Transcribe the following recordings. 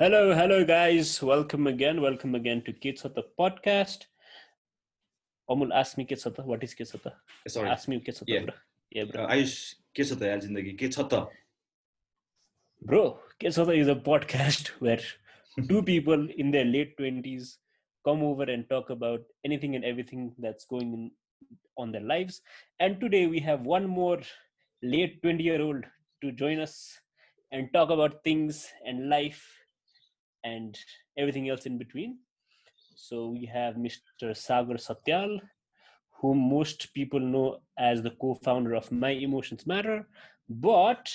Hello, hello, guys. Welcome again. Welcome again to Kids of the Podcast. Omul, ask me kids what is kids? Sorry. Ask me kids of the, yeah. bro. Yeah, bro. Uh, Ayush, kids of the, yaar, zindagi. Kids of the. Bro, kids of the is a podcast where two people in their late 20s come over and talk about anything and everything that's going in, on their lives. And today we have one more late 20 year old to join us and talk about things and life and everything else in between. So we have Mr. Sagar Satyal, whom most people know as the co-founder of My Emotions Matter, but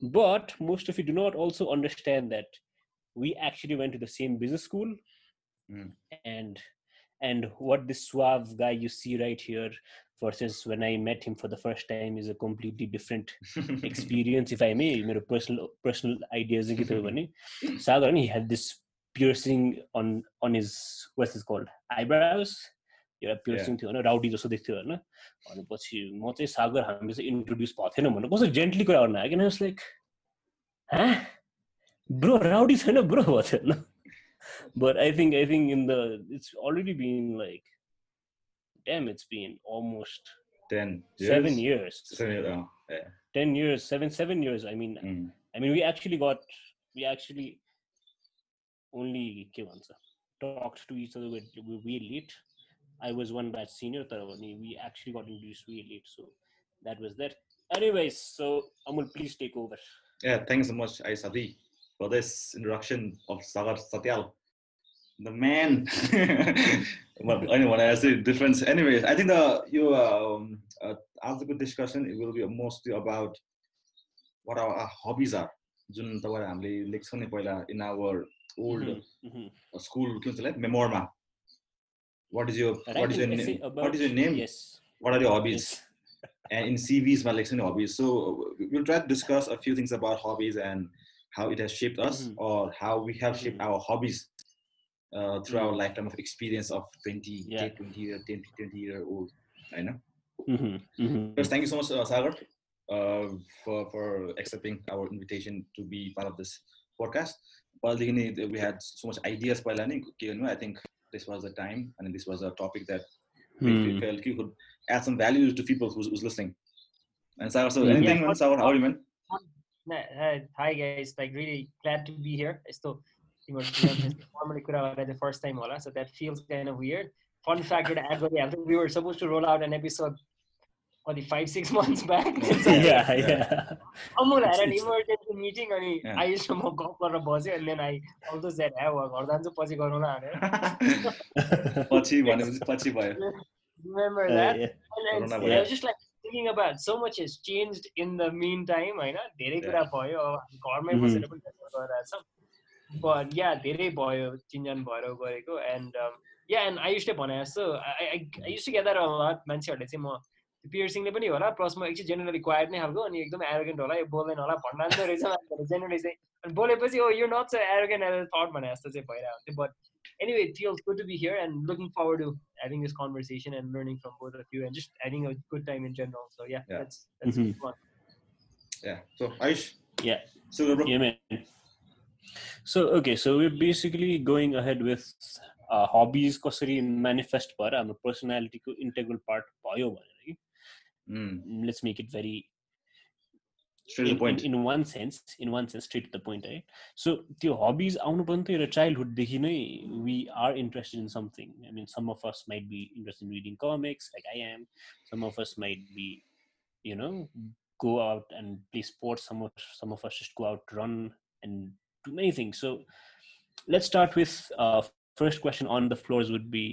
but most of you do not also understand that we actually went to the same business school Mm. and and what this suave guy you see right here versus when i met him for the first time is a completely different experience if i may मेरो personal personal ideas सागर नि had this piercing on on his what's this called eyebrows एउटा piercing थियो होइन rowdy जस्तो देख्थ्यो होइन भनेपछि म चाहिँ सागर हामीले चाहिँ इन्ट्रोड्युस भएको थिएन भनेर कस्तो जेन्टली कुरा गर्नु आयो किन लाइक ब्रो राउडी छैन ब्रो भएको थियो होइन but I think I think in the it's already been like damn, it's been almost 10 years? seven years. Oh, yeah. 10 years, seven, seven years. I mean, mm. I mean, we actually got, we actually only uh, talked to each other with we, really late. I was one batch senior, Taravani. We actually got introduced we late. So that was that. Anyways, so Amul, please take over. Yeah, thanks so much, Aisavi, for this introduction of Sagar Satyal the man. but anyway, I say difference. Anyways, I think the you um, uh, after the discussion, it will be mostly about what our, our hobbies are. जुन तपाईँहरू हामीले लेख्छौँ नि पहिला in our old Mhm, mhm. School के भन्छ त्यसलाई मेमोरमा what is यो Writing what is your essay name about- what is your name yes what are your hobbies yes and in CVs my like hobbies. So we'll try to discuss a few things about hobbies and how it has shaped us uh, through our Mhm. lifetime of experience of 20, Yeah. 20 year, 10, 20 year old. I know. Mhm, mhm. First, thank you so much, uh, Sagar, uh, for, for accepting our invitation to be part of this podcast. Well, we had so much ideas by learning. I think this was the time and this was a topic that we Hmm. felt you could add some value to people who's, who's listening. And Sagar, so Mm. anything, Yeah. Sagar, how are you, man? Hi guys, like really glad to be here यस्तो तिमीहरू normally कुरा गरेर the first time होला, so that feels kind of weird. Fun fact एउटा add गरिहाल्थ्यो, we were supposed to roll out an episode कति five six months back. Yeah, yeah yeah. yeah Amul had an It's- emergency meeting अनि Yeah. Ayush र म गफ गरेर बस्यो and then I also said, "ए घर जान्छु पछि गरौँला भनेर पछि भनेपछि पछि भयो remember Uh, that yeah. and, and Corona I भयो। was just like thinking about so much has changed in the meantime होइन धेरै Yeah. कुरा भयो अब घरमै Mhm. बसेर पनि record गरिरहेछौँ but yeah धेरै भयो चिन्जान भएर गरेको and um, yeah and I used to भने जस्तो I, I, I used to get that a lot मान्छेहरूले चाहिँ म पियर्सिङले पनि होला प्लस म एकछिन जेनरली क्वाइट नै खालको अनि एकदम एरोगेन्ट होला यो बोल्दैन होला भन्नु जान्दो रहेछ मान्छेहरूले जेनरली चाहिँ अनि बोलेपछि oh you not so arrogant as thought भने जस्तो चाहिँ भइरहेको थियो but anyway, it feels good to be here and looking forward to having this conversation and learning from both of you and just having a good time in general. So yeah, Yeah. that's that's Mhm. fun. yeah so Aish Yeah. so bro Yeah, man. So okay, so we're basically going ahead with uh, hobbies कसरी manifest भएर हाम्रो personality को integral part भयो भनेर कि mm, let's make it very straight to in, the point in, in one sense in one sense straight to the point है so त्यो hobbies आउनु पनि त एउटा childhoodदेखि नै we are interested in something I mean some of us might be interested in reading comics like I am some of us might be you know go out and play sports some of some of us just go out run and do many things so let's start with uh, first question on the floors would be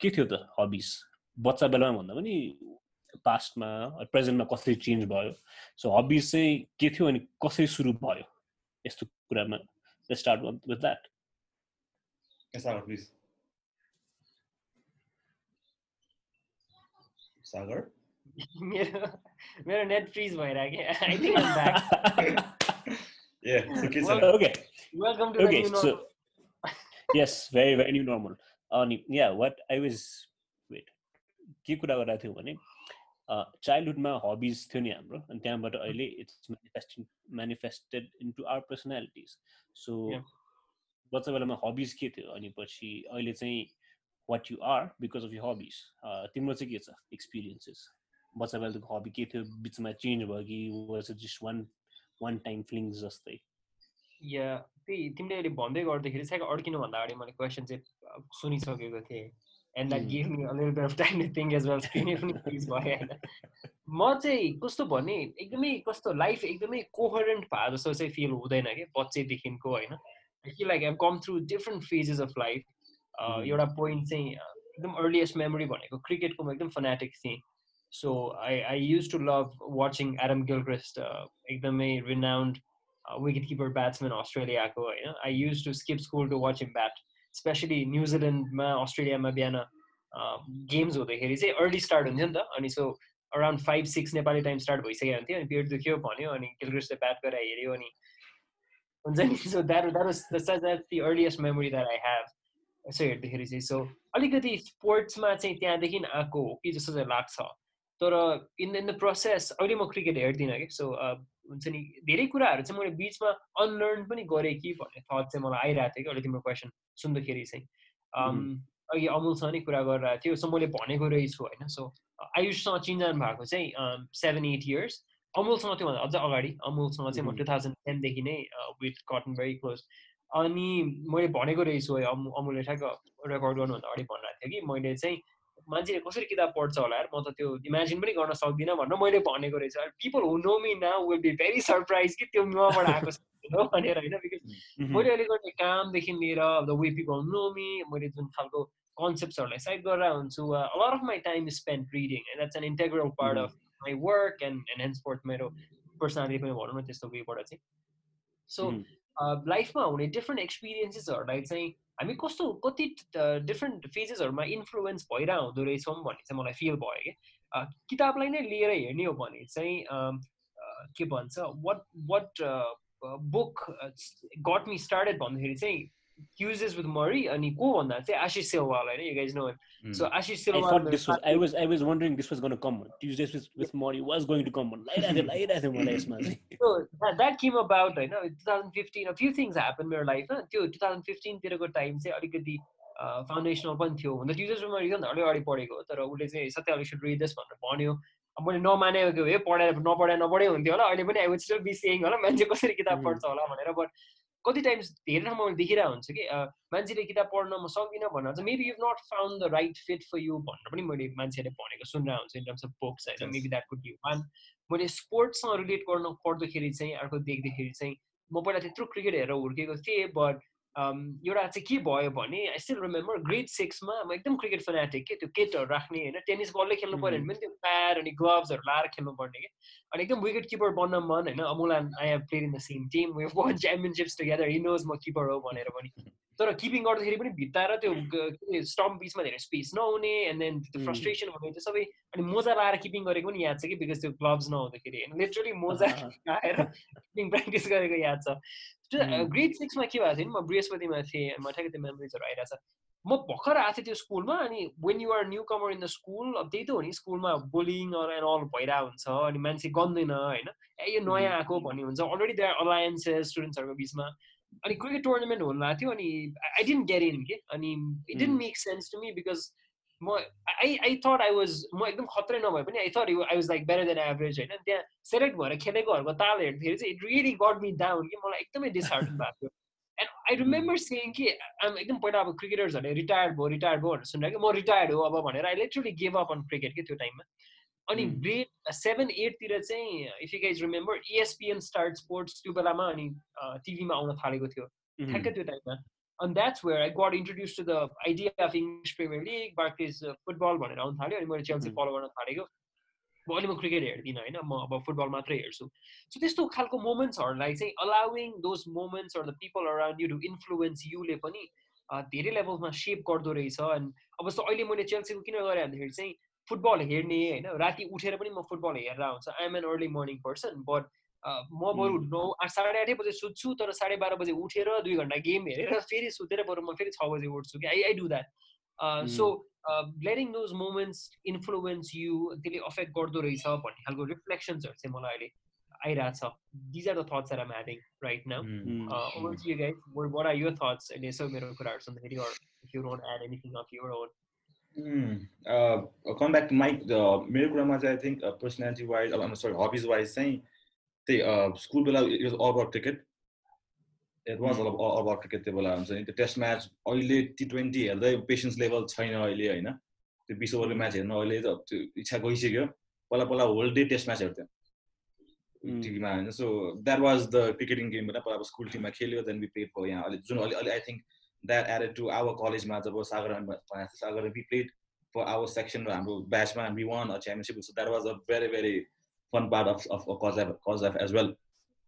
के थियो त hobbies बच्चा बेलामा भन्दा पनि पास्टमा प्रेजेन्टमा कसरी change भयो सो हबिज चाहिँ के थियो अनि कसरी सुरु भयो यस्तो कुरामा start with that yes Sagar please Sagar मेरो मेरो नेट फ्रिज भइरहेको Yeah Well, are, okay Welcome to the Okay, new so- normal. Yes very very new normal अनि yeah what I was wait के कुरा गरिरहेको थियौँ भने चाइल्डहुडमा हबिज थियो नि हाम्रो अनि त्यहाँबाट अहिले it's manifesting manifested into our personalities so. बच्चा बेलामा हबिज के थियो अनि पछि अहिले चाहिँ what you are because of you hobbies तिम्रो चाहिँ के छ एक्सपिरियन्सेस बच्चा बेलाको हबी के थियो बिचमा चेन्ज भयो कि was just one one time feelings जस्तै। या त्यही तिमीले अहिले भन्दै गर्दाखेरि चाहिँ अड्किनुभन्दा अगाडि मैले क्वेसन चाहिँ सुनिसकेको थिएँ। And that give me अलिअल bit of time to think as well स्क्रिनै पनि फ्रिज भयो होइन। म चाहिँ कस्तो भने एकदमै कस्तो लाइफ एकदमै कोहरेन्ट भए जस्तो चाहिँ फिल हुँदैन कि बच्चैदेखिको होइन। कि like I'm come through different phases of life एउटा पोइन्ट चाहिँ एकदम अर्लिएस्ट मेमोरी भनेको क्रिकेटको म एकदम फनेटिक थिएँ। so I I used to love watching Adam Gilchrist एकदमै रिनाउन्ड विकेट किपर ब्याट्सम्यान अस्ट्रेलियाको होइन I used to skip school to watch him bat especially न्युजिल्यान्डमा अस्ट्रेलियामा बिहान गेम्स हुँदाखेरि चाहिँ अर्ली स्टार्ट हुन्थ्यो नि त अनि so around five six Nepali time start भइसकेको हुन्थ्यो अनि पेट दुख्यो भन्यो अनि गिलक्रिस्टले ब्याट गरेर हेऱ्यो अनि हुन्छ नि so that that was that the earliest memory that I have यसो हेर्दाखेरि चाहिँ सो अलिकति स्पोर्ट्समा चाहिँ त्यहाँदेखि आएको हो कि जस्तो चाहिँ लाग्छ तर इन इन द प्रोसेस अहिले म क्रिकेट हेर्दिनँ कि सो हुन्छ नि धेरै कुराहरू चाहिँ मैले बिचमा अनलर्न पनि गरेँ कि भन्ने थट चाहिँ मलाई आइरहेको थियो कि अहिले तिम्रो क्वेसन सुन्दाखेरि चाहिँ। अघि अमुलसँग नै कुरा गरिरहेको थियो सो मैले भनेको रहेछु होइन सो आयुषसँग चिन्जान भएको चाहिँ सेभेन एट इयर्स अमुलसँग त्योभन्दा अझ अगाडि अमुलसँग चाहिँ म टु थाउजन्ड टेनदेखि नै विथ कटन भेरी क्लोज अनि मैले भनेको रहेछु है अमु अमुलले ठ्याक्क रेकर्ड गर्नुभन्दा अगाडि भनिरहेको थियो कि मैले चाहिँ मान्छेले कसरी किताब पढ्छ होला यार? म त त्यो इमेजिन पनि गर्न सक्दिनँ भनेर मैले भनेको रहेछ। People who know me now will be very surprise कि त्यो मबाट आएको छ भनेर होइन? बिकज मैले अहिले गर्ने कामदेखि लिएर the way people know me मैले जुन खालको कन्सेप्ट्सहरूलाई साइड गरेर हुन्छु a lot of my time spend reading and that's an integral part of my work and and sport मेरो पर्सनालिटी पनि भनौँ न त्यस्तो वेबाट चाहिँ। सो लाइफमा हुने डिफ्रेन्ट एक्सपिरियन्सेसहरूलाई चाहिँ हामी कस्तो कति डिफ्रेन्ट फेजेसहरूमा इन्फ्लुएन्स भइरहेको हुँदो रहेछौँ भन्ने चाहिँ मलाई फिल भयो कि किताबलाई नै लिएर हेर्ने हो भने चाहिँ के भन्छ what what book got me started भन्दाखेरि चाहिँ Tuesdays with Murray अनि को भन्दा चाहिँ आशिष सेलवाल होइन you guys know him. Hmm. So Ashish I thought this was. I was. I was wondering this was going to come. Tuesdays with, with Mori was going to come. लाइरहेको थियो लाइरहेको थियो मलाई यसमा चाहिँ so that, that came about होइन 2015 a few things happened मेरो लाइफमा त्यो 2015 तिरको टाइम चाहिँ अलिकति फाउन्डेसनल पनि थियो हुन ट्युजर्स मैले झन् अलि अगाडि पढेको हो तर उसले चाहिँ सत्य अलि सुड रिड दिस भनेर भन्यो अब मैले नमानेको हे पढाएर नपढाए नपढे हुन्थ्यो होला अहिले पनि I would still be saying होला मान्छे कसरी किताब. पढ्छ होला भनेर बट कति टाइम्स धेरै ठाउँमा मैले देखिरहेको हुन्छु कि मान्छेले किताब पढ्न म सक्दिनँ भनेर चाहिँ maybe you not found the right fit for you भनेर पनि मैले मान्छेले भनेको सुनिरहेको हुन्छु इन टर्म्स अफ बुक्स होइन. Maybe that could be one मैले स्पोर्ट्ससँग रिलेट गर्न पढ्दाखेरि चाहिँ अर्को देख्दाखेरि चाहिँ म पहिला त्यत्रो क्रिकेट हेरेर हुर्केको थिएँ बट एउटा चाहिँ के भयो भने आई स्टिल रिमेम्बर ग्रेड सिक्समा म एकदम क्रिकेट फनाटिक के त्यो किटहरू राख्ने होइन टेनिस बलले खेल्नु पऱ्यो भने पनि त्यो प्याड अनि ग्लोभ्सहरू लाएर खेल्नु पर्ने कि। अनि एकदम विकेट किपर बन्न मन होइन Amul I have played in the same team we won championships together he knows म किपर हो भनेर पनि। तर किपिङ गर्दाखेरि पनि भित्ताएर त्यो स्टम्प बिचमा धेरै स्पेस नहुने एन्ड देन त्यो. फ्रस्ट्रेसन हुने त्यो सबै अनि मोजा लाएर किपिङ गरेको पनि याद छ कि? बिकज त्यो ग्लोभ्स नहुँदाखेरि होइन लिटरली मोजा लाएर किपिङ प्र्याक्टिस गरेको याद छ. ग्रेड सिक्समा के भएको थियो नि म बृहस्पतिमा थिएँ म ठ्याक्कै त्यो मेमोरिजहरू आइरहेको छ म भर्खर आएको थिएँ त्यो स्कुलमा अनि when you are newcomer in the school अब त्यही त हो नि स्कुलमा बुलिङ एन्ड अल भइरहेको हुन्छ अनि मान्छे गन्दैन होइन? ए यो नयाँ आएको भन्ने हुन्छ। अलरेडी देयर अलायन्सेस स्टुडेन्ट्सहरूको बिचमा। अनि क्रिकेट टुर्नामेन्ट हुनु भएको थियो अनि आई डिन्ट गेट इन के अनि it didn't. Make sense to me because म I I thought I was म एकदम खत्रै नभए पनि I thought I was like better than average होइन? त्यहाँ सेलेक्ट भएर खेलेकोहरूको ताल हेर्दाखेरि चाहिँ it really got me down कि मलाई एकदमै डिसहार्टन भएको थियो। एन्ड आई रिमेम्बर सेङ कि आम एकदम पहिला अब क्रिकेटर्सहरूले रिटायर्ड भयो रिटायर्ड भयो भनेर सुनेर कि म रिटायर्ड हो अब भनेर I literally gave up on cricket कि त्यो टाइममा। अनि. ग्रेड सेभेन एटतिर चाहिँ if you guys remember ESPN Star Sports त्यो बेलामा अनि टिभीमा आउन थालेको थियो. ठ्याक्कै त्यो टाइममा अनि that's where I got introduce to the idea of English Premier League Barclays football भनेर आउनु थाल्यो अनि मैले चेल्सी. फलो गर्न थालेको अब अहिले म क्रिकेट हेर्दिनँ होइन म अब फुटबल मात्रै हेर्छु सो त्यस्तो खालको मोमेन्ट्सहरूलाई चाहिँ allowing those moments or the people around you to influence युले पनि धेरै लेभलमा सेप गर्दो रहेछ अनि अब जस्तो अहिले मैले चेल्सीको किन गरेँ भन्दाखेरि चाहिँ फुटबल हेर्ने होइन राति उठेर पनि म फुटबल हेरेर आउँछ I am an early morning person but म बरु नौ आठ साढे आठै बजे सुत्छु तर साढे बाह्र बजे उठेर दुई घन्टा गेम हेरेर फेरि सुतेर बरु म फेरि छ बजे उठ्छु कि। I I do that so letting those moments influence you त्यसले अफेक्ट गर्दो रहेछ भन्ने खालको रिफ्लेक्सन्सहरू चाहिँ मलाई अहिले आइरहेछ। These are the thoughts are I'm having right now over to you guys. What, what are your thoughts? And so मेरो कुराहरू सुन्दाखेरि back to Mike, the मेरो कुरामा चाहिँ I think uh, personality wise, I'm sorry, hobbies wise चाहिँ त्यही school बेला all about cricket. It was all, all about cricket त्यो बेला हुन्छ नि त्यो टेस्ट म्याच अहिले टी ट्वेन्टी हेर्दै पेसेन्स लेभल छैन अहिले होइन त्यो बिस ओभरको म्याच हेर्नु अहिले त त्यो इच्छा गइसक्यो पहिला पहिला होल डे टेस्ट म्याच हेर्थ्यो. टिभीमा होइन so that was the cricketing game होइन पहिला अब स्कुल टिममा खेल्यो देन वी प्लेड फर यहाँ अहिले जुन अहिले अहिले I think that added to our कलेजमा जब Sagar Sagar we played for our section हाम्रो ब्याचमा we won a championship so that was a very very fun part of of cause cause F as well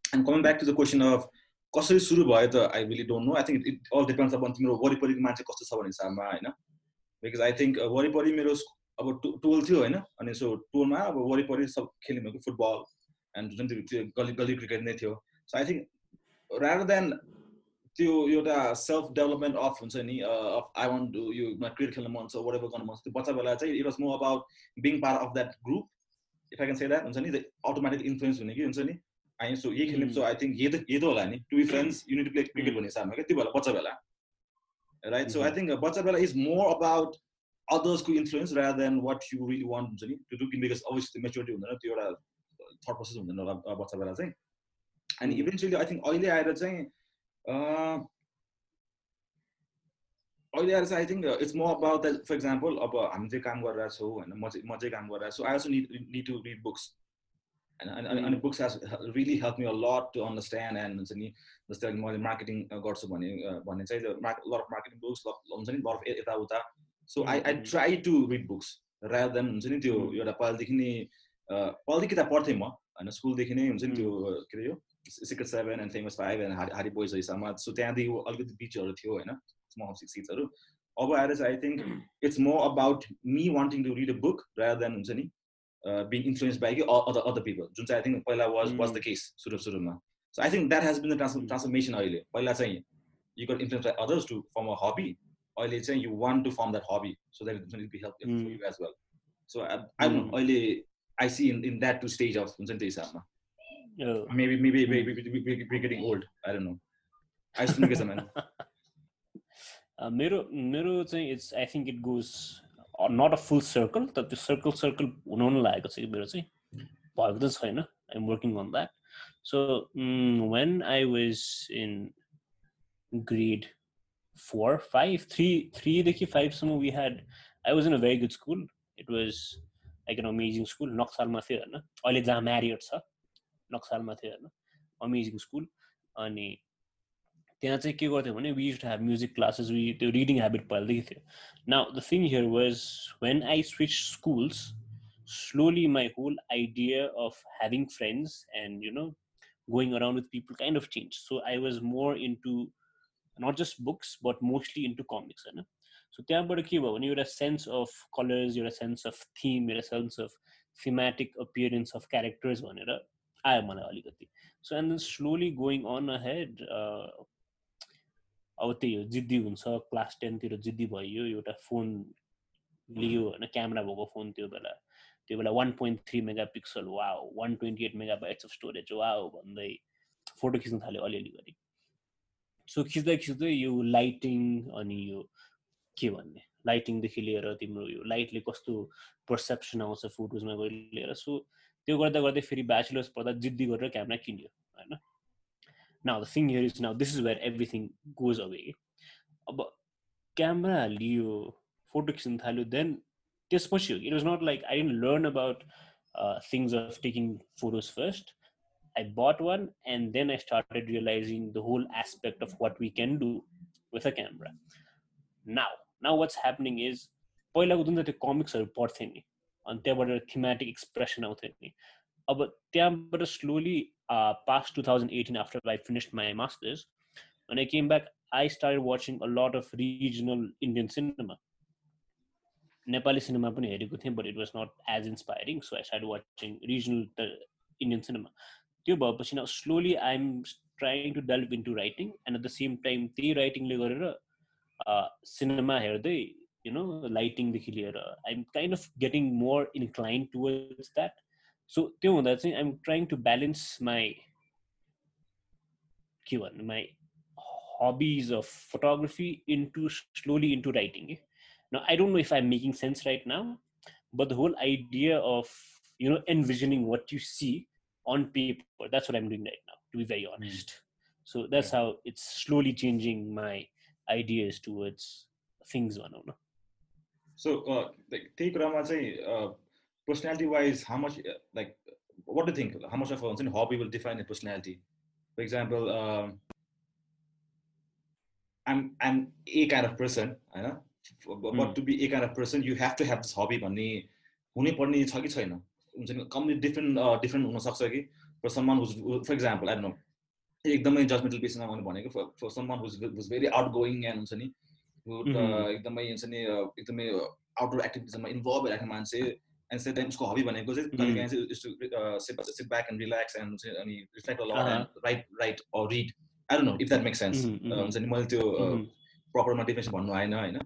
and coming back to the question of कसरी सुरु भयो त I really don't know I think it all depends upon तिम्रो वरिपरिको मान्छे कस्तो छ भन्ने हिसाबमा होइन? बिकज आई थिङ्क वरिपरि मेरो अब टोल थियो होइन? अनि सो टोलमा अब वरिपरि सब खेल्ने भएको फुटबल एन्ड जुन त्यो गली गली क्रिकेट नै थियो. So I think rather than त्यो एउटा सेल्फ डेभलपमेन्ट अफ हुन्छ नि अफ आई वान्ट टु यो क्रिकेट खेल्न मन छ वरेभर गर्नु मन छ त्यो बच्चा बेला चाहिँ it was more about being part of that group if I can say that हुन्छ नि अटोमेटिक इन्फ्लुएन्स हुने कि हुन्छ नि आई सो यही खेल्ने सो आई थिङ्क यही त यही त होला नि to be friends unit play cricket भन्ने हिसाबमा क्या? त्यो बेला बच्चा बेला। राइट सो आई थिङ्क बच्चा बेला is more about अदर्सको influence rather than what you really want हुन्छ नि त्यो डु बिकज अभियसली मेच्योरिटी हुँदैन त्यो एउटा थट प्रोसेस हुँदैन होला बच्चा बेला चाहिँ। अनि इभेन्चुली आई थिङ्क अहिले आएर चाहिँ अहिले आएर चाहिँ I think it's more about that for example अब हामी चाहिँ काम गरिरहेको छौँ होइन म चाहिँ म चाहिँ काम गरिरहेको छु I also need need to read books होइन अनि- books has really help me a lot to understand and हुन्छ नि जस्तै अहिले मैले मार्केटिङ गर्छु भने अ, भने चाहिँ लट अफ मार्केटिङ बुक्स हुन्छ नि लट अफ यताउता so I I. Try to read books rather than हुन्छ नि त्यो Mhm. एउटा पहिलादेखि नै अ, पहिलादेखि किताब पढ्थेँ म होइन स्कुलदेखि नै हुन्छ नि त्यो के अरे यो secret seven and famous five and Hardy Hardy Boys हिसाबमा सो त्यहाँदेखि अलिकति बिचहरू थियो होइन स्मल सिक्स सिक्सहरू अब आएर चाहिँ I think it's more about me wanting to read a book rather than हुन्छ नि बिङ इन्फ्लुएन्स बाई कि अदर अदर पिपल जुन चाहिँ आई थिङ्क पहिला वाज वाज द केस सुरु सुरुमा so I think that has been the trans transformation अहिले। पहिला चाहिँ you got influence by others to form a hobby अहिले चाहिँ you want to form that hobby so that it be help as well so I. अहिले I see in in that to stage of हुन्छ नि त्यो हिसाबमा। Oh. maybe maybe Mm. maybe we, we, we're getting old. I don't know. I just think it's a man. Uh, मेरो मेरो चाहिँ it's I think it goes not a full circle तर त्यो circle circle हुनु हुनु लागेको छ कि मेरो चाहिँ भएको त छैन I am working on that so when I was in grade four five three थ्रीदेखि फाइभसम्म we had I was in a very good school it was like an amazing school नक्सालमा थियो होइन अहिले जहाँ म्यारियट छ नक्सालमा थियो होइन अमेजिङ स्कुल अनि त्यहाँ चाहिँ के गर्थ्यो भने we to have music classes we त्यो रिडिङ ह्याबिट पहिलादेखि थियो now the thing here was when I switch schools slowly my whole idea of having friends and you know going around with people kind of changed so i was more into not just books but mostly into comics होइन so त्यहाँबाट के भयो भने एउटा sense of colours एउटा sense of theme एउटा sense of thematic appearance of characters भनेर आयो मलाई अलिकति। So and then slowly going on ahead अब त्यही हो जिद्दी हुन्छ क्लास टेनतिर जिद्दी भइयो एउटा फोन लियो होइन क्यामेरा भएको फोन त्यो बेला। त्यो बेला one point three megapixel वा one twenty eight megabytes of storage वा भन्दै फोटो खिच्न थाल्यो अलिअलि गरी सो खिच्दै खिच्दै यो लाइटिङ अनि यो के भन्ने? लाइटिङदेखि लिएर तिम्रो यो लाइटले कस्तो पर्सेप्सन आउँछ फोटोजमा गएर लिएर। सो त्यो गर्दा गर्दै फेरि ब्याचलर्स पढ्दा जिद्दी गरेर क्यामेरा किन्यो होइन now the thing here is now this is where everything goes away अब क्यामेरा लियो फोटो खिच्न थाल्यो देन त्यसपछि हो it was not like I didn't learn about things of taking photos first I bought one and then I started realizing the whole aspect of what we can do with a camera. Now, now what's happening is पहिलाको जुन चाहिँ त्यो कमिक्सहरू पढ्थेँ नि अनि त्यहाँबाट thematic expression आउँथ्यो नि अब त्यहाँबाट slowly past two thousand eighteen after I finished my masters when I came back, I started watching a lot of regional Indian cinema. Nepali cinema पनि हेरेको थिएँ but it was not as inspiring so I start watching regional Indian cinema त्यो भएपछि न slowly I am trying to delve into writing and at the same time त्यही राइटिङले गरेर cinema हेर्दै you know lighting the clearer. Uh, i'm kind of getting more inclined towards that so that's i'm trying to balance my Q1, my hobbies of photography into slowly into writing now i don't know if i'm making sense right now but the whole idea of you know envisioning what you see on paper that's what i'm doing right now to be very hmm. honest mm. so that's yeah. how it's slowly changing my ideas towards things one no? So त्यही कुरामा चाहिँ personality wise how much like what do think how much of हुन्छ नि hobby will define a personality for example I'm I'm a kind of person होइन but to be a kind of person you have to have this hobby भन्ने हुनै पर्ने छ कि छैन? हुन्छ नि कम्प्लिट डिफ्रेन्ट डिफ्रेन्ट हुनसक्छ कि? For someone for example I know एकदमै जजमेन्टल बेसमा मैले भनेको for someone who's very outgoing and हुन्छ नि एकदमै हुन्छ नि एकदमै आउटडोर एक्टिभिटिजमा इन्भल्भ भइरहेको मान्छे एन्ड सेट टाइम उसको हबी भनेको चाहिँ कहिले काहीँ चाहिँ sit back and relax and अनि reflect and write write or read I don't know if that make sense हुन्छ नि मैले त्यो प्रपरमा डिफिनेसन भन्नु आएन होइन।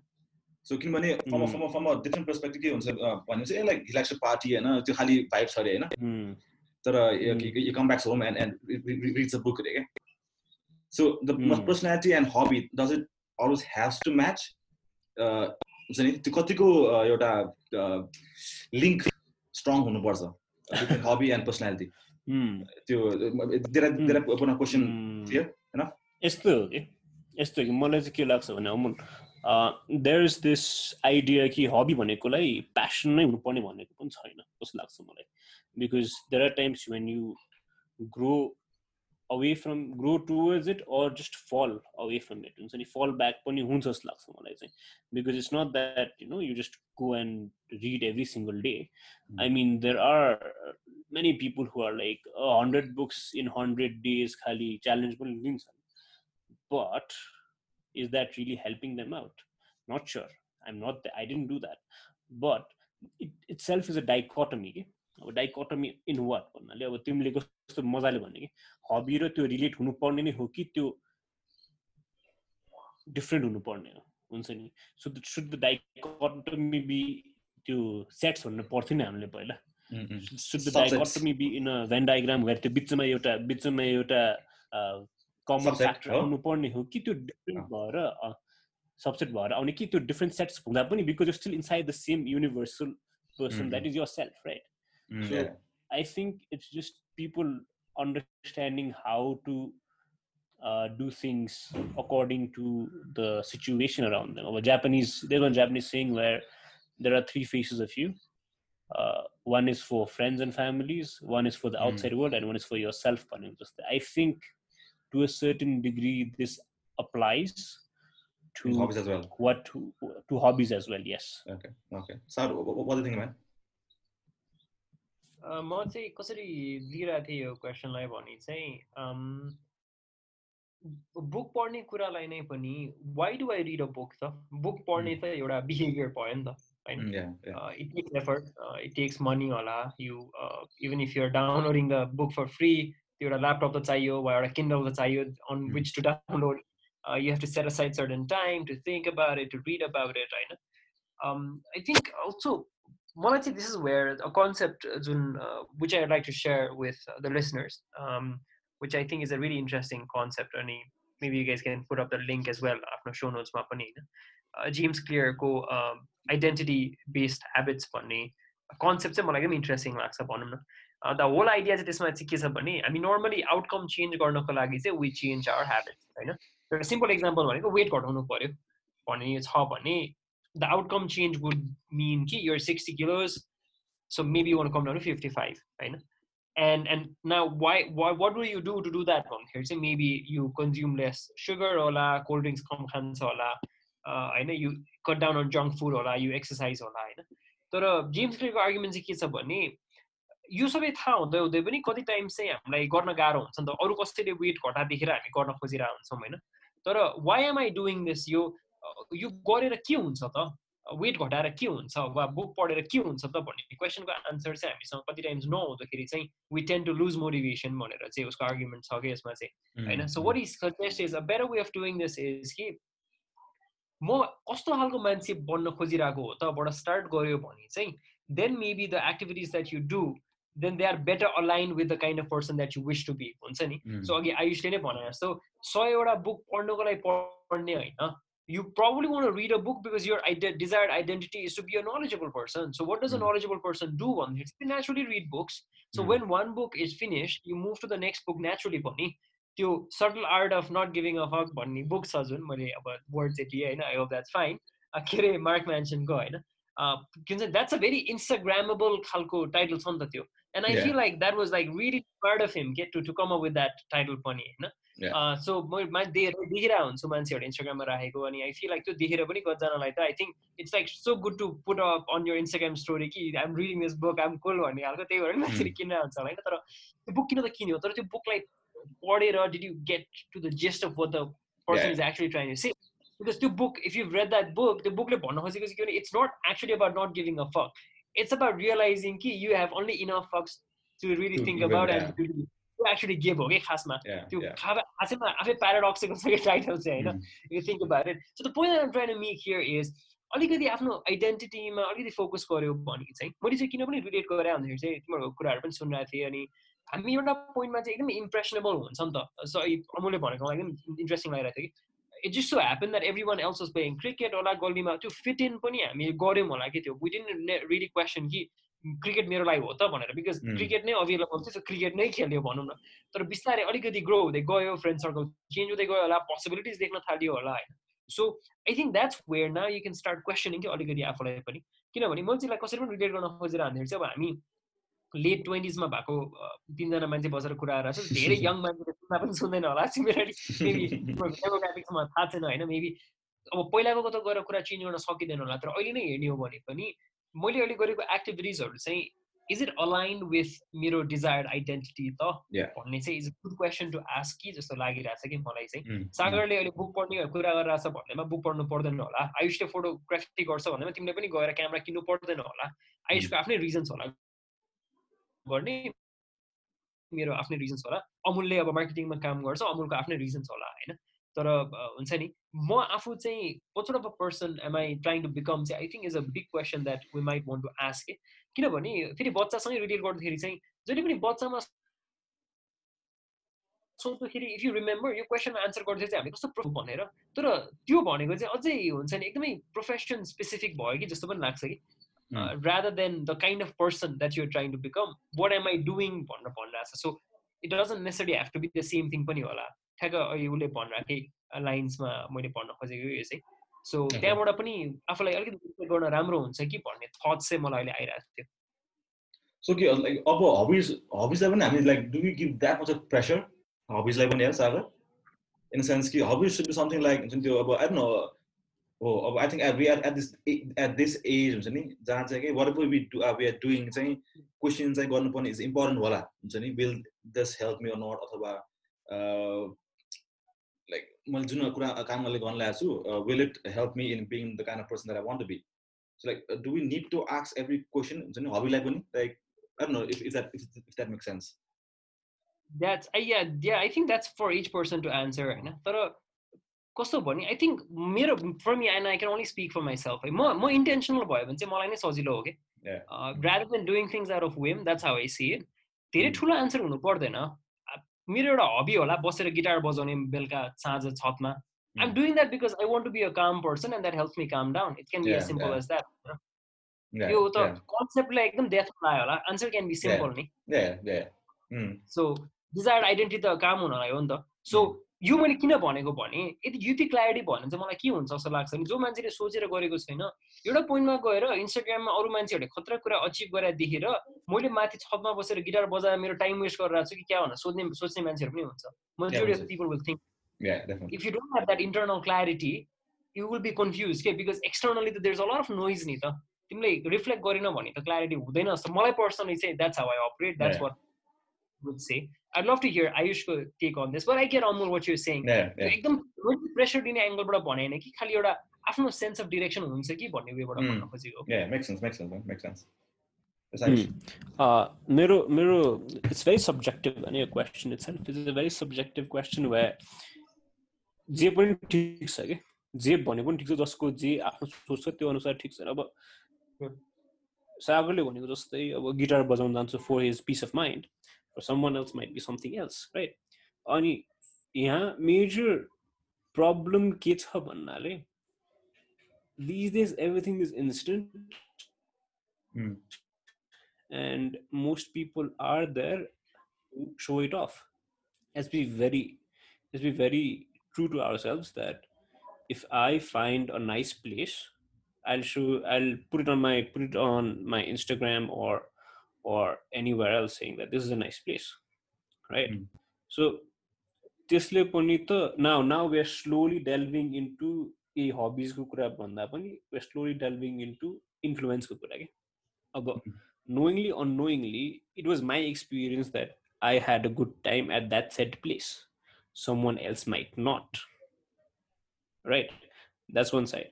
सो किनभने from from from different perspective के हुन्छ भने चाहिँ लाइक हिलाक्स पार्टी होइन त्यो खालि भाइब छ अरे होइन। तर you come back home and and reads a book अरे क्या। So the personality and hobby does it always has to match हुन्छ नि त्यो कतिको एउटा लिङ्क स्ट्रङ हुनुपर्छ। हबी एन्ड पर्सनालिटी त्यो क्वेसन होइन? यस्तो हो कि? यस्तो कि? मलाई चाहिँ के लाग्छ भने Amul there is this idea कि हबी भनेकोलाई प्यासन नै हुनुपर्ने भनेको पनि छैन जस्तो लाग्छ मलाई। Because there are times when you grow away from grow towards it or just fall away from it. And so you fall back on your because it's not that you know you just go and read every single day. Mm. i mean there are many people who are like 100 books in 100 days khali challengeable but is that really helping them out? Not sure. I'm not i didn't do that. But it itself is a dichotomy. अब dichotomy in what भन्नाले अब तिमीले कस्तो मजाले भन्ने कि hobby र त्यो रिलेट हुनुपर्ने नै हो कि त्यो डिफ्रेन्ट हुनुपर्ने हो। हुन्छ नि? So should the dichotomy be त्यो सेट्स भन्नु पर्थ्यो नि हामीले पहिला। Should the dichotomy be in a Venn diagram भएर त्यो बिचमा एउटा बिचमा एउटा कमन फ्याक्टर हुनुपर्ने हो कि त्यो डिफ्रेन्ट भएर सबसेट भएर आउने कि त्यो डिफ्रेन्ट सेट्स हुँदा पनि because you still inside the same universal person that is yourself right Mm, so. I think it's just people understanding how to uh, do things according to the situation around them. Or Japanese, there's one Japanese saying where there are three faces of you. Uh, one is for friends and families, one is for the mm. outside mm. world, and one is for yourself. I think to a certain degree this applies to hobbies as well. What to, to hobbies as well? Yes. Okay. Okay. So, what do you think, man? म चाहिँ कसरी लिइरहेको थिएँ यो क्वेसनलाई भने चाहिँ book पढ्ने कुरालाई नै पनि why do I read a book त? बुक पढ्ने त एउटा बिहेभियर भयो नि त होइन? It takes effort it takes money होला you even if you're downloading the book for free त्यो एउटा ल्यापटप त चाहियो वा एउटा किन्डल त चाहियो on which to download you have to set aside certain time to think about it to read about it होइन? I think also मलाई चाहिँ this is where a concept जुन which I like to share with the listeners which I think is a really interesting concept अनि maybe you guys can put up the link as well आफ्नो so नोट्समा पनि होइन James क्लियरको identity based habits भन्ने concept चाहिँ मलाई एकदम interesting लाग्छ भनौँ न द होल आइडिया चाहिँ त्यसमा चाहिँ के छ भने हामी नर्मली आउटकम चेन्ज गर्नको लागि चाहिँ वी चेन्ज आवर ह्याबिट्स होइन एउटा सिम्पल इक्जाम्पल भनेको वेट घटाउनु पऱ्यो भन्ने छ भने the outcome change would mean कि यो sixty kilos so maybe one come down fifty five होइन एन्ड एन्ड न why what would you do to do that भन्दाखेरि चाहिँ maybe you consume less sugar होला कोल्ड ड्रिङ्क्स कम खान्छ होला होइन you cut down on junk food होला you exercise होला होइन तर जेम्स क्लियरको आर्गुमेन्ट चाहिँ के छ भने यो सबै थाहा हुँदै हुँदै पनि कति टाइम चाहिँ हामीलाई गर्न गाह्रो हुन्छ नि त अरू कसैले वेट घटा देखेर हामी गर्न खोजिरहेको हुन्छौँ होइन तर why am I doing this यो यो गरेर के हुन्छ त? वेट घटाएर के हुन्छ? वा बुक पढेर के हुन्छ त भन्ने क्वेसनको आन्सर चाहिँ हामीसँग कति टाइम्स नहुँदाखेरि चाहिँ we tend to lose motivation भनेर चाहिँ उसको आर्ग्युमेन्ट छ कि यसमा चाहिँ होइन? So what is suggest is a better way of doing this is कि म कस्तो खालको मान्छे बन्न खोजिरहेको हो तबाट स्टार्ट गऱ्यो भने चाहिँ then maybe the activities that you do then they are better aligned with the kind of person that you wish to be हुन्छ नि. सो अघि आयुषले नै भने जस्तो सयवटा बुक पढ्नको लागि पढ्ने होइन। you probably want to read a book because your ide- desired identity is to be a knowledgeable person. So, what does a Mm. knowledgeable person do? One, they naturally read books. So, Mm. when one book is finished, you move to the next book naturally. Bunny, त्यो subtle art of not giving a fuck भन्ने book छ जुन मैले अब word चाहिँ दिएँ होइन I hope that's fine के अरे मार्क म्यान्सनको होइन किन चाहिँ द्याट्स अ भेरी इन्स्टाग्रामेबल खालको टाइटल छ नि त त्यो and I Yeah. Feel like that was like really part of him get to to come up with that title पनि होइन So म देखेर देखिरहेको हुन्छु मान्छेहरू इन्स्टाग्राममा राखेको अनि आई फिल लाइक त्यो देखेर पनि कतिजनालाई त I think it's like so good to put up on your Instagram story कि I'm reading this book I'm cool भन्ने खालको त्यही भएर मान्छेले किन्न हुन्छ होइन तर त्यो बुक किन त किन्यो? तर त्यो बुकलाई पढेर did you get to the gist of what the person. Is actually trying say because त्यो book if you read that book त्यो बुकले भन्न खोजेको चाहिँ के भने it's not actually about not giving a fuck it's about realising कि you have only enough fucks to really think about. And actually give हो कि खासमा त्यो खासैमा आफै प्याराडक्सको छ कि टाइटल चाहिँ होइन you think about it. So the point that I'm trying to make here is अलिकति आफ्नो आइडेन्टिटीमा अलिकति फोकस गर्यो भने चाहिँ मैले चाहिँ किन पनि रिलेट गरेर भन्दाखेरि चाहिँ तिमीहरूको कुराहरू पनि सुनिरहेको थिएँ अनि हामी एउटा पोइन्टमा चाहिँ एकदमै इम्प्रेसनेबल हुन्छ नि त सो अमूल्य भनेको मलाई एकदम इन्ट्रेस्टिङ लागिरहेको थियो कि it just so happen that everyone else was playing cricket होला गल्लीमा त्यो फिट इन पनि हामी गऱ्यौँ होला कि त्यो विदिन रिडी क्वेसन कि क्रिकेट मेरो लागि हो त भनेर बिकज. क्रिकेट नै अभाइलेबल थियो क्रिकेट नै खेल्यो भनौँ न तर बिस्तारै अलिकति ग्रो हुँदै गयो फ्रेन्ड सर्कल चेन्ज हुँदै गयो होला पोसिबिलिटिज देख्न थाल्यो होला होइन so I think that's where न यु क्यान स्टार्ट क्वेसनिङ कि अलिकति आफूलाई पनि किनभने मान्छेलाई कसरी पनि रिलेट गर्न खोजेर भन्दाखेरि चाहिँ अब हामी लेट ट्वेन्टिजमा भएको तिनजना मान्छे बसेर कुरा गरेर छ धेरै यङ मान्छेले सुन्दा पनि सुन्दैन होला सिमिलरली मेबी डेमोग्राफिक्समा थाहा छैन होइन मेबी अब पहिलाको त गएर कुरा चेन्ज गर्न सकिँदैन होला तर अहिले नै हेर्ने हो भने पनि मैले अहिले गरेको एक्टिभिटिजहरू चाहिँ इज इट अलाइन विथ मेरो डिजायर्ड आइडेन्टिटी त. भन्ने चाहिँ is a good question to ask कि जस्तो लागिरहेको छ कि मलाई चाहिँ। Mm. सागरले अहिले बुक पढ्ने कुरा गरिरहेको छ भन्दैमा बुक पढ्नु पर्दैन होला। आयुषले फोटोग्राफी गर्छ भन्दैमा तिमीले पनि गएर क्यामेरा किन्नु पर्दैन होला। आयुषको आफ्नै रिजन्स होला। गर्ने मेरो आफ्नै रिजन्स होला। अमुलले अब मार्केटिङमा काम गर्छ अमुलको आफ्नै रिजन्स होला होइन? तर हुन्छ नि। म आफू चाहिँ what of a person am I trying to become चाहिँ I think is a big question that we might want to ask किनभने फेरि बच्चासँगै रिलेट गर्दाखेरि चाहिँ जहिले पनि बच्चामा सोच्दाखेरि इफ यु रिमेम्बर यो क्वेसनमा आन्सर गर्दै चाहिँ हामी कस्तो प्रुफ भनेर तर त्यो भनेको चाहिँ अझै हुन्छ नि एकदमै प्रोफेसन स्पेसिफिक भयो कि जस्तो पनि लाग्छ कि। rather than the kind of person that you're trying to become what am i doing भनेर भनिरहेको छ। So it doesn't necessary have to be the same thing पनि होला। ठ्याक्क अहिले उसले भनिरहेकै लाइन्समा मैले भन्न खोजेको यो चाहिँ। सो. त्यहाँबाट पनि आफूलाई अलिकति गर्न राम्रो हुन्छ कि भन्ने थट चाहिँ मलाई अहिले आइरहेको थियो। सो कि लाइक अब हबिज हबिजलाई पनि हामी like do you give that much of pressure हबिजलाई पनि यार सागर इन सेन्स कि hobbies should be something like हुन्छ नि त्यो अब आई नो हो अब I think we are at this at this age हुन्छ नि जहाँ चाहिँ कि what we do we are doing चाहिँ क्वेसन चाहिँ गर्नुपर्ने इज इम्पोर्टेन्ट होला हुन्छ नि will this help me not अथवा लाइक मैले जुन कुरा काम मैले गर्न लागेको छु will it help me in being the kind of person that I want to be so like do we need to ask every question हुन्छ नि हबीलाई पनि like know if, if that if, if that makes sense. That's I yeah yeah I think that's for each person to answer होइन? तर कस्तो भने I think मेरो for me and I can only speak for myself है? म म intentional भयो भने चाहिँ मलाई नै सजिलो हो कि. Rather than doing things out of whim that's how I see it धेरै Mm. ठुलो एन्सर हुनु पर्दैन। मेरो एउटा हबी होला बसेर गिटार बजाउने बेलुका साँझ छतमा। I'm. Doing that because I want to be a calm person and that help me calm down it can be as simple. As that यो त कन्सेप्टलाई एकदम डेथ लाग्यो होला। आन्सर क्यान बी सिम्पल नि. सो डिजायर्ड आइडेन्टिटी त काम हुनलाई हो नि त। सो यो मैले किन भनेको भने यदि युति क्ल्यारिटी भयो भने चाहिँ मलाई के हुन्छ जस्तो लाग्छ नि जो मान्छेले सोचेर गरेको छैन एउटा पोइन्टमा गएर इन्स्टाग्राममा अरू मान्छेहरूले खतरा कुरा अचिभ गरेर देखेर मैले माथि छतमा बसेर गिटार बजाएर मेरो टाइम वेस्ट गरिरहेको छु कि क्या भनेर सोध्ने सोच्ने मान्छेहरू पनि हुन्छ। Majority of. People will think if you don't have that internal clarity, you will be confused के because externally त a lot of noise नि त। तिमीले रिफ्लेक्ट गरेन भने त क्ल्यारिटी हुँदैन जस्तो। मलाई पर्सनली चाहिँ that's how I operate that's. What would say I love to hear आयुषको take on this but I care Amol what you saying Yeah, yeah. एकदम प्रेसर दिने एङ्गलबाट भने होइन कि खालि एउटा आफ्नो सेन्स अफ डिरेक्सन हुन्छ कि भन्ने वेबाट Mm. भन्न खोजेको Yeah, makes sense, makes sense, man. Makes sense. Yes, Hmm. Ayush. Uh, मेरो मेरो it's very subjective अनि यो question itself is a very subjective question where जे पनि ठिक छ कि जे भने पनि ठिक छ जसको जे आफ्नो सोच छ त्यो अनुसार ठिक छ अब Hmm. सागरले भनेको जस्तै अब गिटार बजाउन जान्छु for his peace of mind Someone else might be something else right अनि यहाँ मेजर प्रब्लम के छ भन्नाले these days everything is instant Hmm. and most people are there to show it off let's be very let's be very true to ourselves that if i find a nice place i'll show i'll put it on my put it on my instagram or or anywhere else saying that this is a nice place right Mm. so त्यसले पनि त now now we are slowly delving into ए हबिजको कुरा भन्दा पनि we are slowly delving into influence को कुरा के अब knowingly or unknowingly it was my experience that i had a good time at that said place someone else might not right that's one side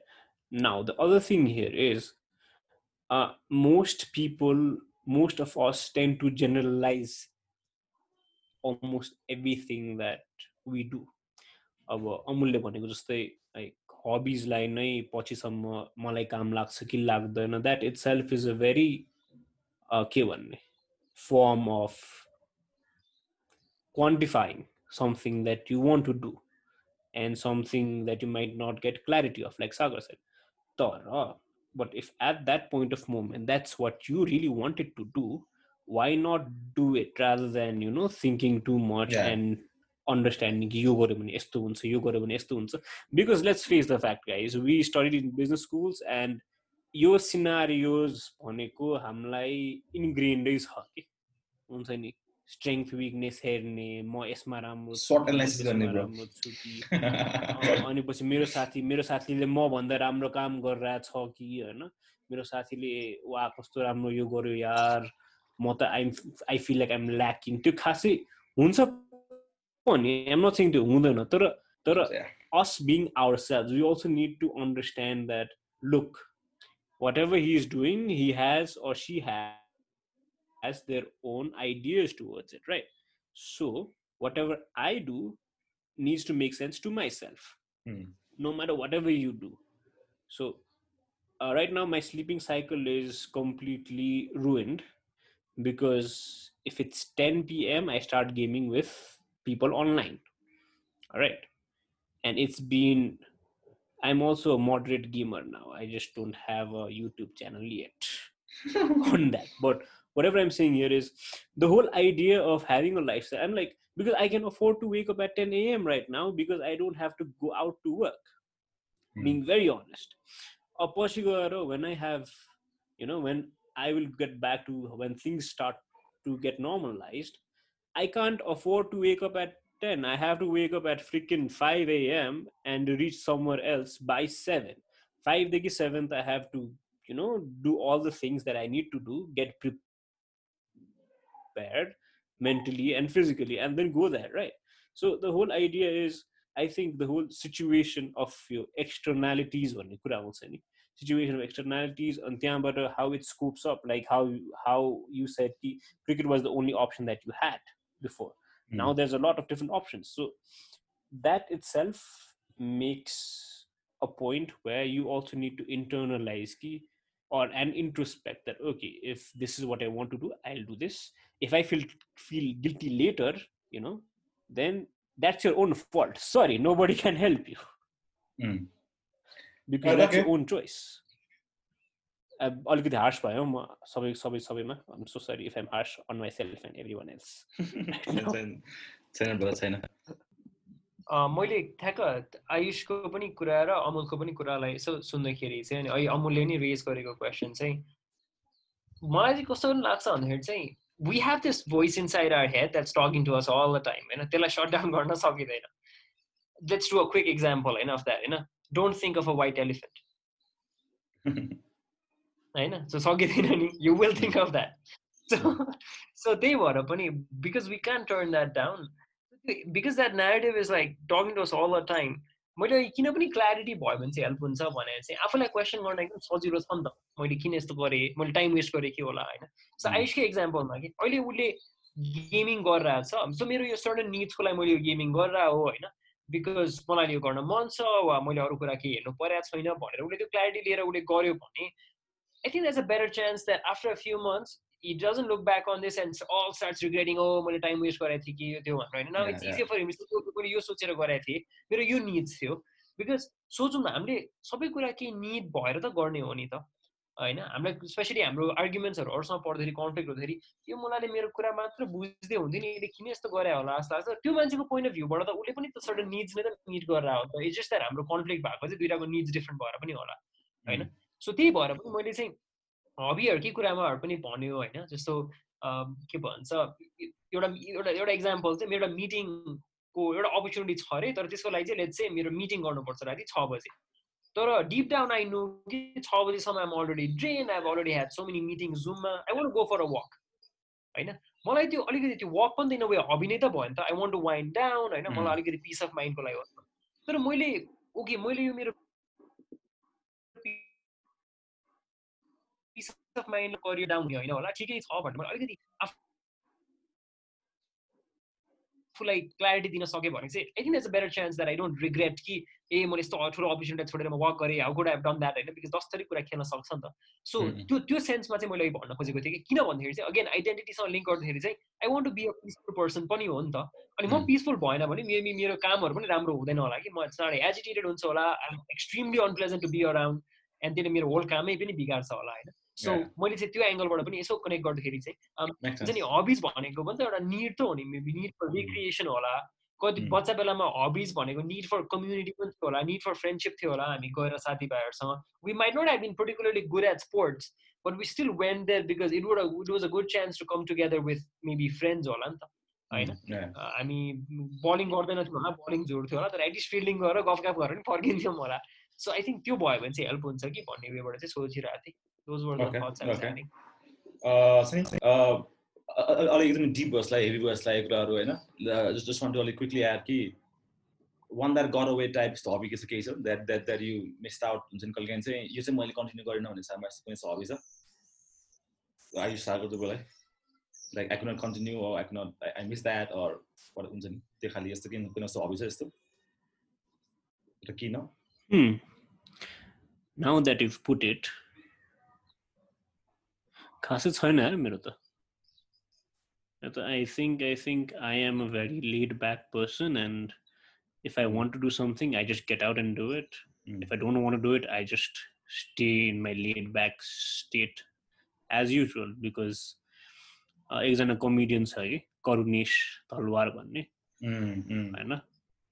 now the other thing here is uh, most people most of us tend to generalize almost everything that we do अब अमुलले भनेको जस्तै like हबिजलाई नै पछिसम्म मलाई काम लाग्छ कि लाग्दैन that itself is a very के भन्ने form of quantifying something that you want to do and something that you might not get clarity of like Sagar set तर but if at that point of moment that's what you really wanted to do why not do it rather than you know thinking too much Yeah. and understanding कि यो गऱ्यो भने यस्तो हुन्छ यो गऱ्यो भने यस्तो हुन्छ because let's face the fact guys we studied in business schools and यो सिनारियोज भनेको हामीलाई इन्ग्रेन्डै छ कि हुन्छ नि स्ट्रेङ्थ विकनेस हेर्ने म यसमा राम्रो. राम्रो छु कि अनि पछि मेरो साथी मेरो साथीले म भन्दा राम्रो काम गरिरहेछ कि होइन मेरो साथीले वा कस्तो राम्रो यो गर्यो यार म त I'm I feel like I'm lacking त्यो खासै हुन्छ पनि आइम नट सिङ त्यो हुँदैन तर तर Yeah. us being ourselves, we also need to understand that look, whatever he is doing, he has or she has, has their own ideas towards it, right? So, whatever I do needs to make sense to myself, Hmm. no matter whatever you do. So, uh, right now, my sleeping cycle is completely ruined because if it's 10 p.m., I start gaming with people online. All right and it's been i'm also a moderate gamer now i just don't have a youtube channel yet on that but whatever i'm saying here is the whole idea of having a lifestyle. I'm like because i can afford to wake up at 10 a.m right now because i don't have to go out to work. Mm. being very honest. When i have you know when i will get back to when things start to get normalized i can't afford to wake up at 10 i have to wake up at freaking 5 a.m and reach somewhere else by 7 5 देखि 7th i have to you know do all the things that i need to do get pre- prepared mentally and physically and then go there right so the whole idea is i think the whole situation of your externalities भन्ने कुरा आउँछ नि situation of externalities and त्यहाँबाट how it scoops up like how how you said कि cricket was the only option that you had before now there's a lot of different options so that itself makes a point where you also need to internalize key or and introspect that okay if this is what i want to do i'll do this if i feel feel guilty later you know then that's your own fault sorry nobody can help you Hmm. because Oh, that's your okay. own choice अब अलिकति harsh भयो म सबै सबै सबैमा am so sorry if I'm harsh on myself and everyone else छैन छैन brother, छैन अँ, मैले ठ्याक्क आयुषको पनि कुरा र अमुलको पनि कुरालाई यसो सुन्दाखेरि चाहिँ अनि अहिले अमुलले नि रेज गरेको क्वेसन चाहिँ मलाई चाहिँ कस्तो पनि लाग्छ भन्दाखेरि चाहिँ we have this voice inside our head that's talking to us all the time. You know till i shut down garna sakidaina let's do a quick example Enough that you know. Don't think of a white elephant. You know. So sakidaina you will think of that. So hmm. so they were bunny because we can't turn that down. Because that narrative is like talking to us all the time. मैले किन पनि clarity भयो भने चाहिँ help हुन्छ भनेर चाहिँ आफूलाई क्वेसन गर्न एकदम सजिलो छ नि त। मैले किन यस्तो गरेँ? मैले टाइम वेस्ट गरेँ के होला होइन? So Mm. आयुषकै इक्जाम्पलमा कि अहिले उसले गेमिङ गरिरहेछ सो मेरो यो सर्टन निड्सको लागि मैले यो गेमिङ गरिरह हो होइन? बिकज मलाई यो गर्न मन छ वा मैले अरू कुरा केही हेर्नु परेको छैन भनेर उसले त्यो क्ल्यारिटी लिएर उसले गर्यो भने I think there's a better chance that after a few months, he doesn't look back on this and all starts regretting, oh, मैले टाइम वेस्ट गरेको थिएँ कि यो त्यो भनेर होइन? Now it's. Easier for him मैले यो सोचेर गरेको थिएँ। मेरो यो निड्स थियो। बिकज सोचौँ न हामीले सबै कुरा केही निड भएर त गर्ने हो नि त होइन? हामीलाई स्पेसली हाम्रो आर्ग्युमेन्ट्सहरू अरूसँग पढ्दाखेरि कन्फ्लिक्ट हुँदाखेरि यो मुलाले मेरो कुरा मात्र बुझ्दै हुन्थ्यो नि यसले किन यस्तो गरे होला? जस्तो लाग्छ त्यो मान्छेको पोइन्ट अफ भ्यूबाट त उसले पनि त सर्टन निड्स नै त मिट गरेर हो त। इट्स जस्ट द्याट हाम्रो कन्फ्लिक्ट भएको चाहिँ दुइटाको निड्स डिफ्रेन्ट भएर पनि होला होइन? सो त्यही भएर पनि मैले चाहिँ हबीहरूकै कुरामाहरू पनि भन्यो होइन? जस्तो के भन्छ एउटा एउटा एउटा इक्जाम्पल चाहिँ मेरो एउटा मिटिङको एउटा अपर्च्युनिटी छ अरे तर त्यसको लागि चाहिँ लेट्स चाहिँ मेरो मिटिङ गर्नुपर्छ राति छ बजे। तर डिप डाउन आई नो कि छ बजीसम्म I'm already drain I already had so many meeting जुममा I want go for a walk होइन? मलाई त्यो अलिकति त्यो वक पनि त वे हबी नै त भयो नि त। I want to wind down होइन. मलाई अलिकति पिस अफ माइन्डको लागि तर मैले ओके मैले यो मेरो peace of mind career down होइन होला? ठिकै छ भनेर मैले अलिकति आफूलाई क्ल्यारिटी दिन सकेँ भने चाहिँ I think it's a better chance that I don't regret कि ए मैले यस्तो ठुलो अपर्च्युनिटी छोडेर म वर्क गरेँ how good have done that होइन? बिकज जसरी कुरा खेल्न सक्छ नि त। सो. त्यो त्यो सेन्समा चाहिँ मैले भन्न खोजेको थिएँ कि किन भन्दाखेरि चाहिँ अगेन आइडेन्टिटीसँग लिङ्क गर्दाखेरि चाहिँ I want to be a peaceful person पनि हो नि त। अनि म. पिसफुल भएन भने मेबी मेरो कामहरू पनि राम्रो हुँदैन होला कि। म चाँडै एजिटेटेड हुन्छ होला I'm extremely unpleasant to be around and त्यसले मेरो होल कामै पनि बिगार्छ होला होइन? सो. मैले चाहिँ त्यो एङ्गलबाट पनि यसो कनेक्ट गर्दाखेरि चाहिँ हुन्छ. नि हबिज भनेको पनि त एउटा निड त हो नि मेबी निड फर. रिक्रिएसन होला कति Mm. बच्चा बेलामा हबिज भनेको निड फर कम्युनिटी पनि थियो होला निड फर फ्रेन्डसिप थियो होला हामी गएर साथीभाइहरूसँग we might not have been particularly good at sports but we still went there because it would it was a good chance to come together with maybe friends होला नि त होइन Mm. अ, हामी बलिङ गर्दैनथ्यौँ होला बलिङ जोड्थ्यो होला तर एटलिस्ट फिल्डिङ गरेर गफ गफ गरेर पनि फर्किन्थ्यौँ होला सो आई थिङ्क त्यो भयो भने चाहिँ हेल्प हुन्छ कि भन्ने वेबाट चाहिँ सोचिरहेको थिएँ were the Okay, that's I was okay. Having Uh, uh, अलिक एकदमै डिप बसलाई हेभी बसलाई कुराहरू होइन जस्ट वान्ट टु अलिक क्विकली एड कि वान द्याट गर अवे टाइप यस्तो हबी के छ केही छ that that that you miss out हुन्छ नि कहिले चाहिँ यो चाहिँ मैले कन्टिन्यू गरिनँ भने सामा कुनै हबी छ। आई साको तपाईँलाई like I couldn't continue I couldn't I miss that or हुन्छ नि त्यो खालि यस्तो किन कुनै यस्तो हबी छ यस्तो? र किन? Hmm. Now that you've put it, खासै छैन यार मेरो त I think I think I am a very laid back person and if I want to do something I just get out and do it. Mm. If I don't want to do it, I just stay in my laid back state as usual because uh, एकजना comedian छ है करुणेश तलवार भन्ने Mm, mm. होइन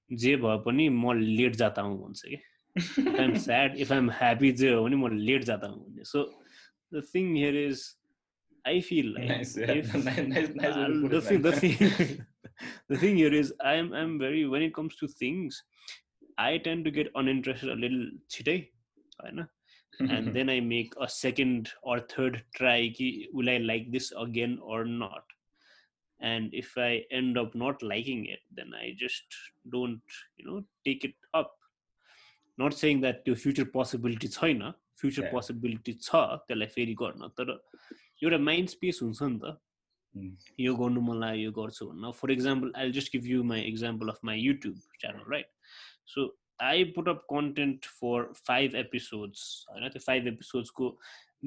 जे भए पनि म लेट जाता हुँ भन्छ कि if I'm sad, if I'm happy, जे हो भने म लेट जाता हूँ भन्ने so the thing here is I feel Nice, yeah. Nice, nice, nice way to put the it, thing, the man. thing, the thing here is I'm I'm very when it comes to things, I tend to get uninterested a little छिटै होइन and then I make a second or third try कि will I like this again or not and if I end up not liking it then I just don't you know take it up not saying that त्यो future possibility छैन future Yeah. possibility छ त्यसलाई फेरि गर्न तर एउटा mind space हुन्छ नि त। Mm. यो गर्नु मन लाग्यो यो गर्छु भन्न। For example I just give you my example of my YouTube channel right so I put up content for five episodes होइन? त्यो five एपिसोड्सको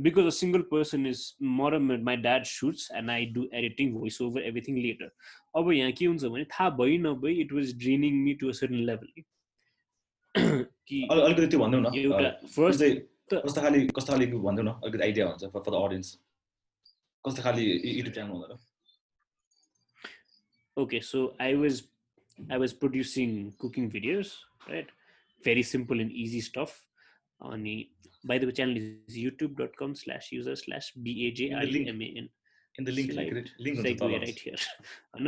because a single person is म र my dad shoots and I do editing voice over everything later अब यहाँ के हुन्छ भने थाहा भइ नभई it was draining me to a certain level कि अल- अलिकति त्यो भनिदेऊ न। एउटा फर्स्ट कस्तो खाले कस्तो खाले भनिदेऊ न। अलिकति आइडिया हुन्छ फर द अडियन्स कस्तो खाले युट्युब च्यानल हुँदैन okay so i was i was producing cooking videos right very simple and easy stuff on the by the way channel is youtube.com slash user slash b-a-j-r-e-m-a-n in the link Slide- link हुन्छ segue तल right here होइन?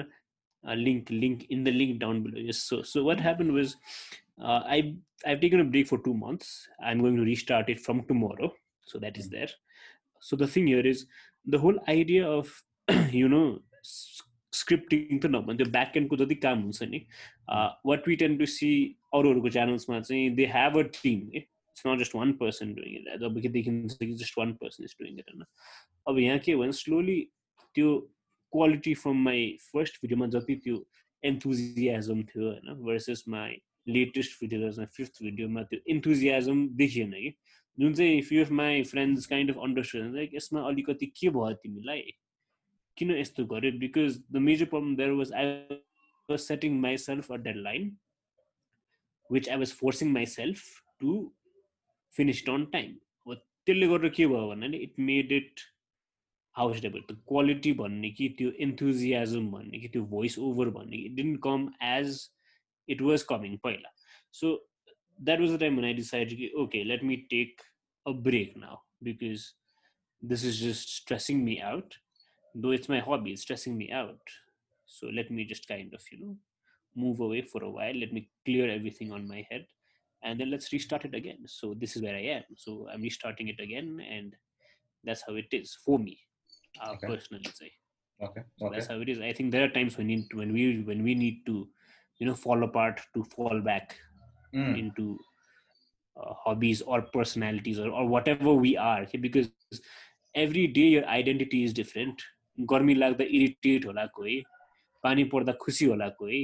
a link link in the link down below yes so so what happened was uh, i i've taken a break for two months i'm going to restart it from tomorrow so that is Mm. there so the thing here is whole idea of you know s- scripting त नभन् त्यो back एन्डको जति काम हुन्छ नि what we tend to see अरूहरूको च्यानल्समा चाहिँ they have a team it's not just one person doing it अब के देखिन्छ कि just one person is doing it होइन अब यहाँ के हो भने स्लोली त्यो क्वालिटी फ्रम माई फर्स्ट भिडियोमा जति त्यो एन्थुजियाजम थियो होइन भर्सेस माई लेटेस्ट भिडियोजमा फिफ्थ भिडियोमा त्यो एन्थुजियाजम देखिएन कि। जुन चाहिँ few of my friends kind of understand like यसमा अलिकति के भयो तिमीलाई? किन यस्तो गर्यो? Because the major problem there was I was setting myself a deadline which I was forcing myself to finish on time हो त्यसले गर्दा के भयो भन्नाले it made it house table त्यो क्वालिटी भन्ने कि त्यो इन्थुजियाजम भन्ने कि त्यो भोइस ओभर भन्ने कि it didn't come as it was coming पहिला. So that was the time I decide कि okay let me take a break now because this is just stressing me out though it's my hobby it's stressing me out so let me just kind of you know move away for a while let me clear everything on my head and then let's restart it again so this is where i am so i'm restarting it again and that's how it is for me uh, okay. personally say okay. okay. So that's how it is i think there are times when need to, when we when we need to you know fall apart to fall back mm. into hobbies or personalities or, or whatever we are okay? because every day your identity is different. गर्मी लाग्दा irritate होला कोही पानी पर्दा खुसी होला कोही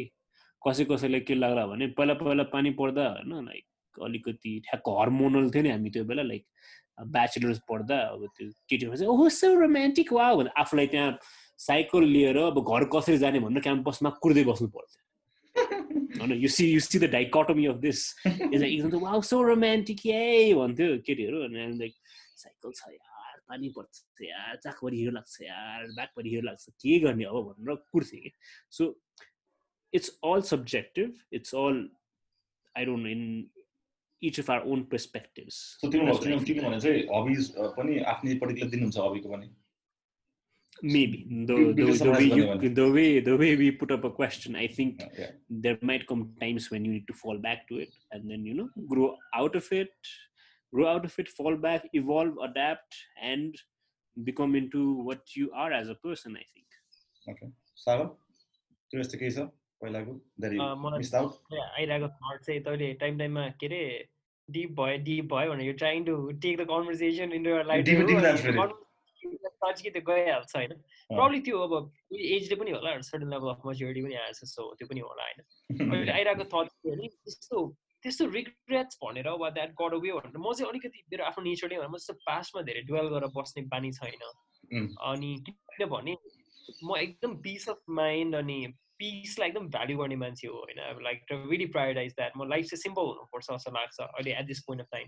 कसै कसैलाई के लाग्ला भने पहिला पहिला पानी पर्दा होइन लाइक अलिकति ठ्याक्क हर्मोनल थियो नि हामी त्यो बेला लाइक ब्याचलर्स पढ्दा अब त्यो केटीहरू चाहिँ ओहो सो रोमान्टिक वा भनेर आफूलाई त्यहाँ साइकल लिएर अब घर कसरी जाने भनेर क्याम्पसमा कुर्दै बस्नु पर्थ्यो। होइन you see you see the dichotomy of this is एकदम त वाउ सो रोमान्टिक ए भन्थ्यो केटीहरू अनि लाइक साइकल छ यार पानी पर्छ यार चाखभरि हिरो लाग्छ यार ब्यागभरि हिरो लाग्छ के गर्ने अब भनेर कुर्थेँ कि so it's all subjective it's all I don't in each of our own perspectives So तिम्रो तिम्रो तिम्रो भने चाहिँ हबिज पनि आफ्नै पर्टिकुलर दिनुहुन्छ हबीको पनि? maybe the, Be- the, because the way summarize you Bhagavan. the way the way we put up a question i think Yeah. there might come times when you need to fall back to it and then you know grow out of it grow out of it fall back evolve adapt and become into what you are as a person i think Okay. सागर त्यो यस्तो केही छ पहिलाको that you अँ, मलाई- miss out आइरहेको thought चाहिँ तैँले टाइम टाइममा के अरे डिप भयो डिप भयो भनेर you trying to take the conversation in your life त्यो गइहाल्छ होइन। प्रब्लम त्यो अब एजले पनि होला सर्टन लेभल अफ मच्योरिटी पनि आएछ सो त्यो पनि होला होइन। अहिले आइरहेको थट भने त्यस्तो त्यस्तो रिग्रेट्स भनेर वा द्याट गड वे भनेर म चाहिँ अलिकति मेरो आफ्नो नेचरले भनेर म जस्तो पास्टमा धेरै डुवेल गरेर बस्ने बानी छैन. अनि किनभने म एकदम पिस अफ माइन्ड अनि पिसलाई एकदम भ्याल्यु गर्ने मान्छे हो होइन। लाइक रियली प्रायोरिटाइज द्याट म लाइफ चाहिँ सिम्पल हुनुपर्छ जस्तो लाग्छ अहिले at this point of time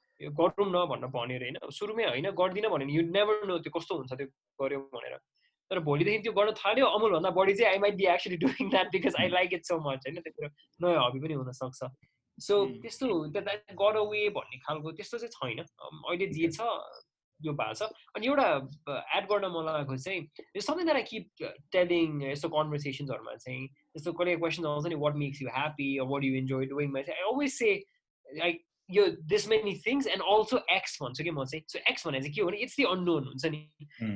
यो गरौँ न भनेर भनेर होइन सुरुमै होइन गर्दिनँ भने यु नेभर नो त्यो कस्तो हुन्छ त्यो गऱ्यो भनेर। तर भोलिदेखि त्यो गर्न थाल्यो अमुलभन्दा बढी चाहिँ I might be actually doing that because I like it so much होइन? त्यो नयाँ हबी पनि हुनसक्छ। सो. त्यस्तो द्याट गड वे भन्ने खालको त्यस्तो चाहिँ छैन। अहिले जे छ यो भएको छ। अनि एउटा एड गर्न मन लागेको चाहिँ आई किप टेलिङ यस्तो कन्भर्सेसन्सहरूमा चाहिँ यस्तो कहिले क्वेसन आउँछ नि what makes you happy what you enjoy डुइङमा चाहिँ आई अलवेज से लाइक यो this many things and also X भन्छु कि म चाहिँ सो एक्स भने चाहिँ के हो भने इट्स दि अननोन हुन्छ नि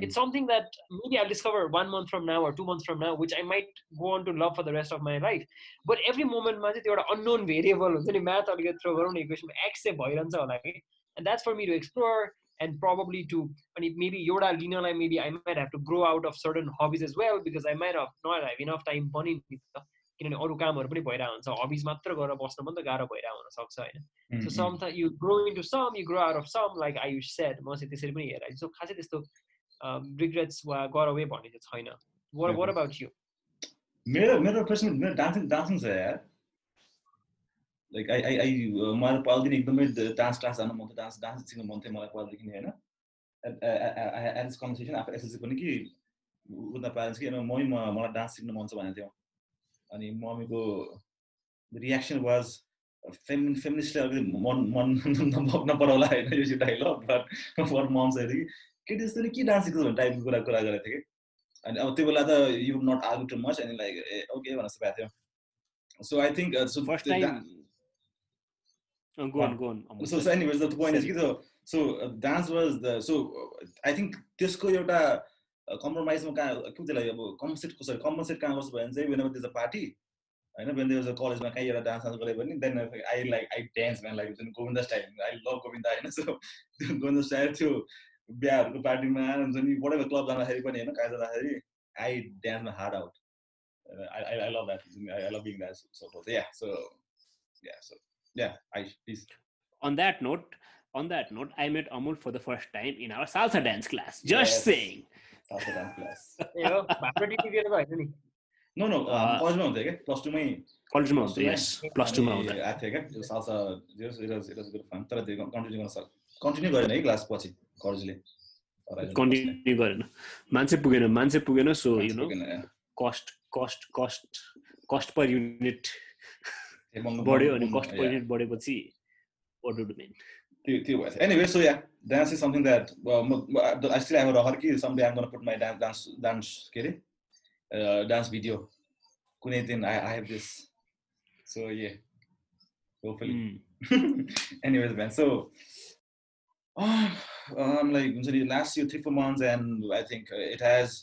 it's something that maybe I'll discover one month from now or two months from now, which I might go on to love for the rest of my life. But every moment मा चाहिँ त्यो एउटा unknown variable हुन्छ नि math अलिकति throw गरौँ न equation x चाहिँ भइरहन्छ होला कि and that's for me to explore and probably to अनि maybe एउटा लिनलाई maybe I might have to grow out of certain hobbies as well because I might have not have enough time पनि नि त किनभने अरू कामहरू पनि भइरहेको हुन्छ। हबिज मात्र गरेर बस्न पनि त गाह्रो भइरहेको हुनसक्छ होइन। So sometimes you grow into some, you grow out of some, like Ayush said. म चाहिँ त्यसरी पनि हेरेँ सो खासै त्यस्तो रिग्रेट्स वा गर अवे भन्ने चाहिँ छैन। What what about you? मेरो मेरो प्रश्न मेरो डान्सिङ डान्सिङ छ यार। लाइक आई आई आई मलाई पहिलादेखि एकदमै डान्स क्लास जानु मन थियो डान्स डान्स सिक्नु मन थियो मलाई पहिलादेखि नै होइन। दिस कन्भर्सेसन आफ्नो एसएलसी पनि कि उता प्यारेन्ट्स कि म मलाई डान्स सिक्नु मन छ भनेको थियो। अनि मम्मीको रियाक्सन वाज फेमिन फेमिनिस्टले अलिकति मन मन नपराउला होइन यो डाइलग बट फर मम्स कि केटी जस्तो के डान्स सिक्छ भन्ने टाइपको कुरा कुरा गरेको थिएँ कि अनि अब त्यो बेला त you not argue too much अनि लाइक ए ओके भनेर भएको थियो so I think. Amol. so so anyways the point is कि dance was the so uh, I think त्यसको एउटा कम्प्रोमाइजमा कहाँ के भन्छ त्यसलाई अब कम्पनसेट कसरी कम्पनसेट कहाँ गर्छु भने चाहिँ whenever there's a party होइन when there was a कलेजमा कहीँ एउटा डान्स डान्स गऱ्यो भने then I like I dance man like जुन Govinda style I love Govinda होइन सो त्यो गोविन्दा स्टाइल त्यो बिहाहरूको पार्टीमा हुन्छ नि बडे क्लब जाँदाखेरि पनि होइन कहाँ जाँदाखेरि I dance my heart out I I love that I love being that so yeah so yeah so yeah I please On that note, on that note, I met Amul for the first time in our salsa dance class. Just Yes. saying. Salsa dance class ए हो? त होइन नि। No no कलेजमा हुन्थ्यो क्या? Plus टूमै Plus yes. Plus two ma hunta. आएको थियो क्या? त्यो salsa it was good fun तर त्यो कन्टिन्यू गर्न सक्छ कन्टिन्यू गरेन है क्लास पछि कलेजले। Continue गरेन। मान्छे पुगेन मान्छे पुगेन so you know cost cost cost cost per unit बढ्यो अनि कस्ट पर युनिट बढेपछि do you mean? त्यो त्यो भएछ anyway so ya dance is something that I still have रहर कि someday I'm gonna put my dance dance dance के अरे डान्स भिडियो कुनै दिन I I have this so ye hopefully so uh, um, like हुन्छ नि last यो three four months and I think it has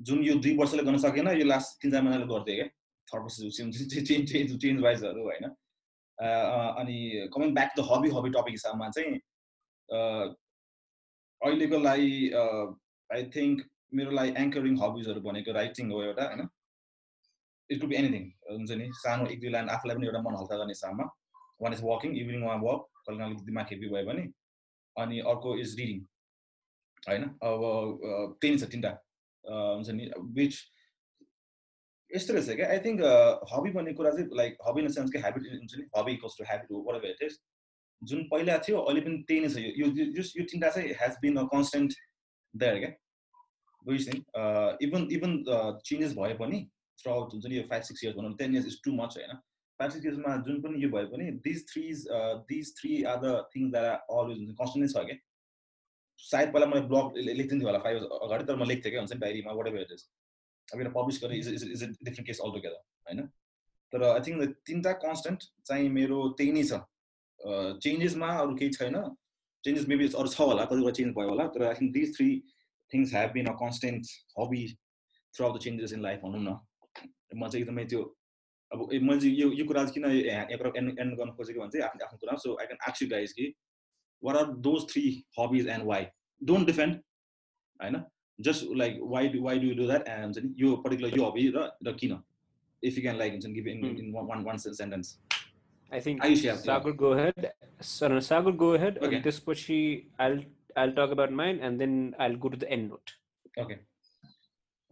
जुन यो दुई वर्षले गर्न सकेन यो लास्ट तिन चार महिनाले गरिदियो क्या थर्ड वर्ष चेन्ज चेन्ज वाइजहरू होइन अनि coming back the hobby hobby topic हिसाबमा चाहिँ अहिलेको लागि आई थिङ्क मेरो लागि एङ्करिङ हबिजहरू भनेको राइटिङ हो एउटा होइन? इट कुड बी एनिथिङ हुन्छ नि? सानो एक दुई लाइन आफूलाई पनि एउटा मन हल्का गर्ने हिसाबमा। वान इज वकिङ इभिनिङमा वक कहिले अलिक दिमाग हेपी भयो भने अनि अर्को इज रिडिङ होइन? अब त्यही छ तिनवटा हुन्छ नि? विच यस्तो रहेछ क्या? आई थिङ्क हबी भन्ने कुरा चाहिँ like hobby in the sense कि हेबिट हुन्छ नि हबी टु हेबिट हो वाट इट इज जुन पहिला थियो अहिले पनि त्यही नै छ। यो यो यो तिनवटा चाहिँ has been a constant there क्या? बुझ्छ नि इभन इभन चेन्जेस भए पनि थ्रु आउट हुन्छ नि यो फाइभ सिक्स इयर्स भनौँ ten years is too much होइन? फाइभ सिक्स इयर्समा जुन पनि यो भए पनि these threes these three are the things are always हुन्छ कन्सटेन्ट नै छ क्या? सायद पहिला मैले ब्लग लेख्दिन्थेँ होला फाइभ अगाडि तर म लेख्थेँ क्या हुन्छ नि डायरीमा वाट एभर इट इज अब पब्लिस गरेर is is is different case all together होइन तर आई थिङ्क तिनवटा कन्सटेन्ट चाहिँ मेरो त्यही नै छ। चेन्जेसमा अरू केही छैन। चेन्जेस मेबी अरू छ होला कतिवटा चेन्ज भयो होला तर I think these three things have been a constant hobby throughout the changes in life भनौँ न। म चाहिँ एकदमै त्यो अब मैले चाहिँ यो यो कुरा किन यहाँ एन्ड एन्ड गर्न खोजेको भने चाहिँ आफ्नो आफ्नो कुरा सो आई क्यान आक्स यु गाइज कि what are those three hobbies and why don't defend होइन? just like why do why do you do that? And your particular job the kina if you can like give in, hmm. in in one sentence. I think Ayush, sagar go ahead. So sagar go ahead. Okay. and this pushy i'll i'll talk about mine and then i'll go to the end note. Okay.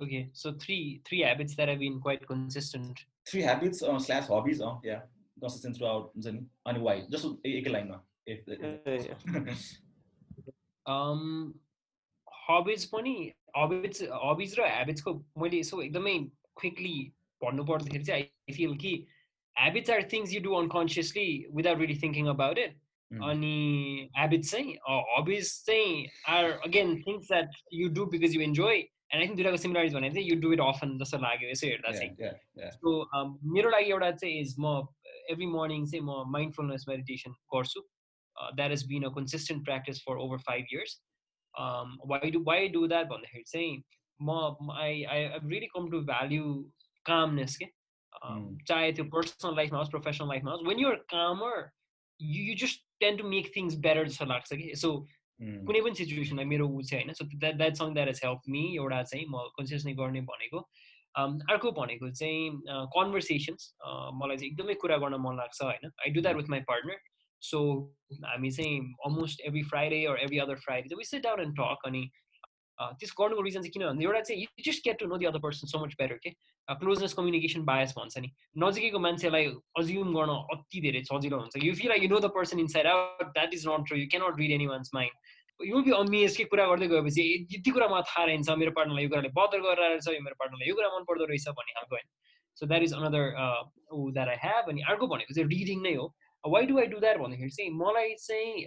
Okay so three three habits that have been quite consistent. Three habits uh, slash hobbies uh, yeah. Consistent throughout and why? Just a line uh, if, if. Uh, um hobbies funny hobbies hobbies र habits को मैले यसो एकदमै quickly भन्नु पर्दाखेरि चाहिँ I feel कि habits are things you do unconsciously without really thinking about it. अनि habits चाहिँ hobbies चाहिँ are again things that you do because you enjoy. And I think दुइटाको similarities भने चाहिँ you do it often जस्तो लाग्यो यसो हेर्दा चाहिँ. Um, मेरो लागि एउटा चाहिँ is म every morning चाहिँ म mindfulness meditation गर्छु. Uh, that has been a consistent practice for over five years. Um, why do why do that भन्दाखेरि चाहिँ म I I I've really come to value calmness के um, चाहे त्यो पर्सनल लाइफमा होस् प्रोफेसनल लाइफमा होस् when you're calmer you you just tend to make things better जस्तो लाग्छ कि so कुनै पनि सिचुएसनलाई मेरो ऊ चाहिँ होइन so that that song that is help me एउटा चाहिँ म कन्सियसली गर्ने भनेको um, अर्को भनेको चाहिँ कन्भर्सेसन्स मलाई चाहिँ एकदमै कुरा गर्न मन लाग्छ होइन I do that with my partner so हामी चाहिँ almost every Friday or every other Friday we sit down and talk अनि uh, त्यसको गर्नुको रिजन चाहिँ किन भन्दा एउटा चाहिँ you just get to know the other person so much better के क्लोजनेस कम्युनिकेसन बायस भन्छ नि नजिकैको मान्छेलाई अज्युम गर्न अति धेरै सजिलो हुन्छ you feel you know the person inside out that is not true you cannot read anyone's mind you be amaze के कुरा गर्दै गएपछि यति कुरा मलाई थाहा रहन्छ मेरो पार्टनरलाई यो कुराले बदर गरेर रहेछ यो मेरो पार्टनरलाई यो कुरा मन पर्दो रहेछ भन्ने खालको होइन सो द्याट इज अनदर ऊ द्याट आई ह्याभ अनि अर्को भनेको चाहिँ रिडिङ नै हो why do I do that भन्दाखेरि चाहिँ मलाई चाहिँ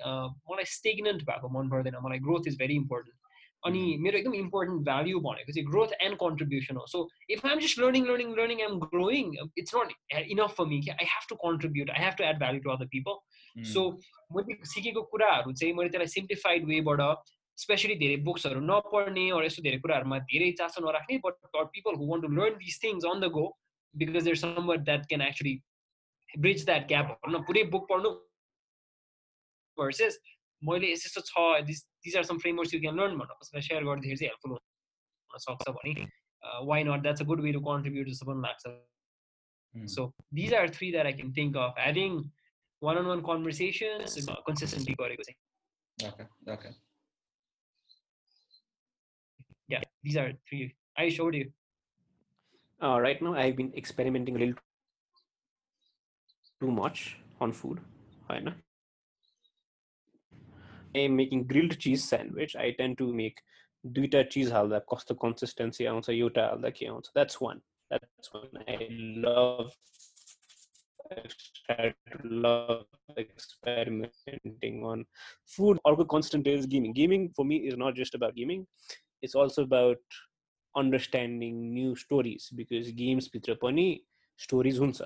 मलाई स्टेग्नेन्ट भएको मन पर्दैन मलाई ग्रोथ इज भेरी इम्पोर्टेन्ट अनि मेरो एकदम इम्पोर्टेन्ट भ्याल्यु भनेको चाहिँ ग्रोथ एन्ड कन्ट्रिब्युसन हो so if I'm just learning learning learning I'm growing it's not enough for me कि I have to contribute I have to add value to other people so मैले सिकेको कुराहरू चाहिँ मैले त्यसलाई सिम्प्लिफाइड वेबाट स्पेसली धेरै बुक्सहरू नपढ्ने अरू यस्तो धेरै कुराहरूमा धेरै चासो नराख्ने but people who want to learn this things on the go because there some that can actually bridge that gap भनौँ पुरै बुक पढ्नु भर्सेस मैले यस्तो यस्तो छ these are some frameworks you can learn भनेर कसैलाई सेयर गर्दाखेरि चाहिँ हेल्पफुल हुन सक्छ भने why not that's a good way to contribute जस्तो पनि लाग्छ so these are three that I can think of having one on one conversations consistently गरेको चाहिँ Okay, okay. yeah, these are three. I showed you. Uh, right now, I've been experimenting a little too much on food. होइन I'm making grilled cheese sandwich. I tend to make दुईटा चिज हाल्दा कस्तो consistency आउँछ एउटा हाल्दा के आउँछ that's one that's one I love love experimenting on food अर्को constant is gaming gaming for me is not just about gaming it's also about understanding new stories because games भित्र पनि stories हुन्छ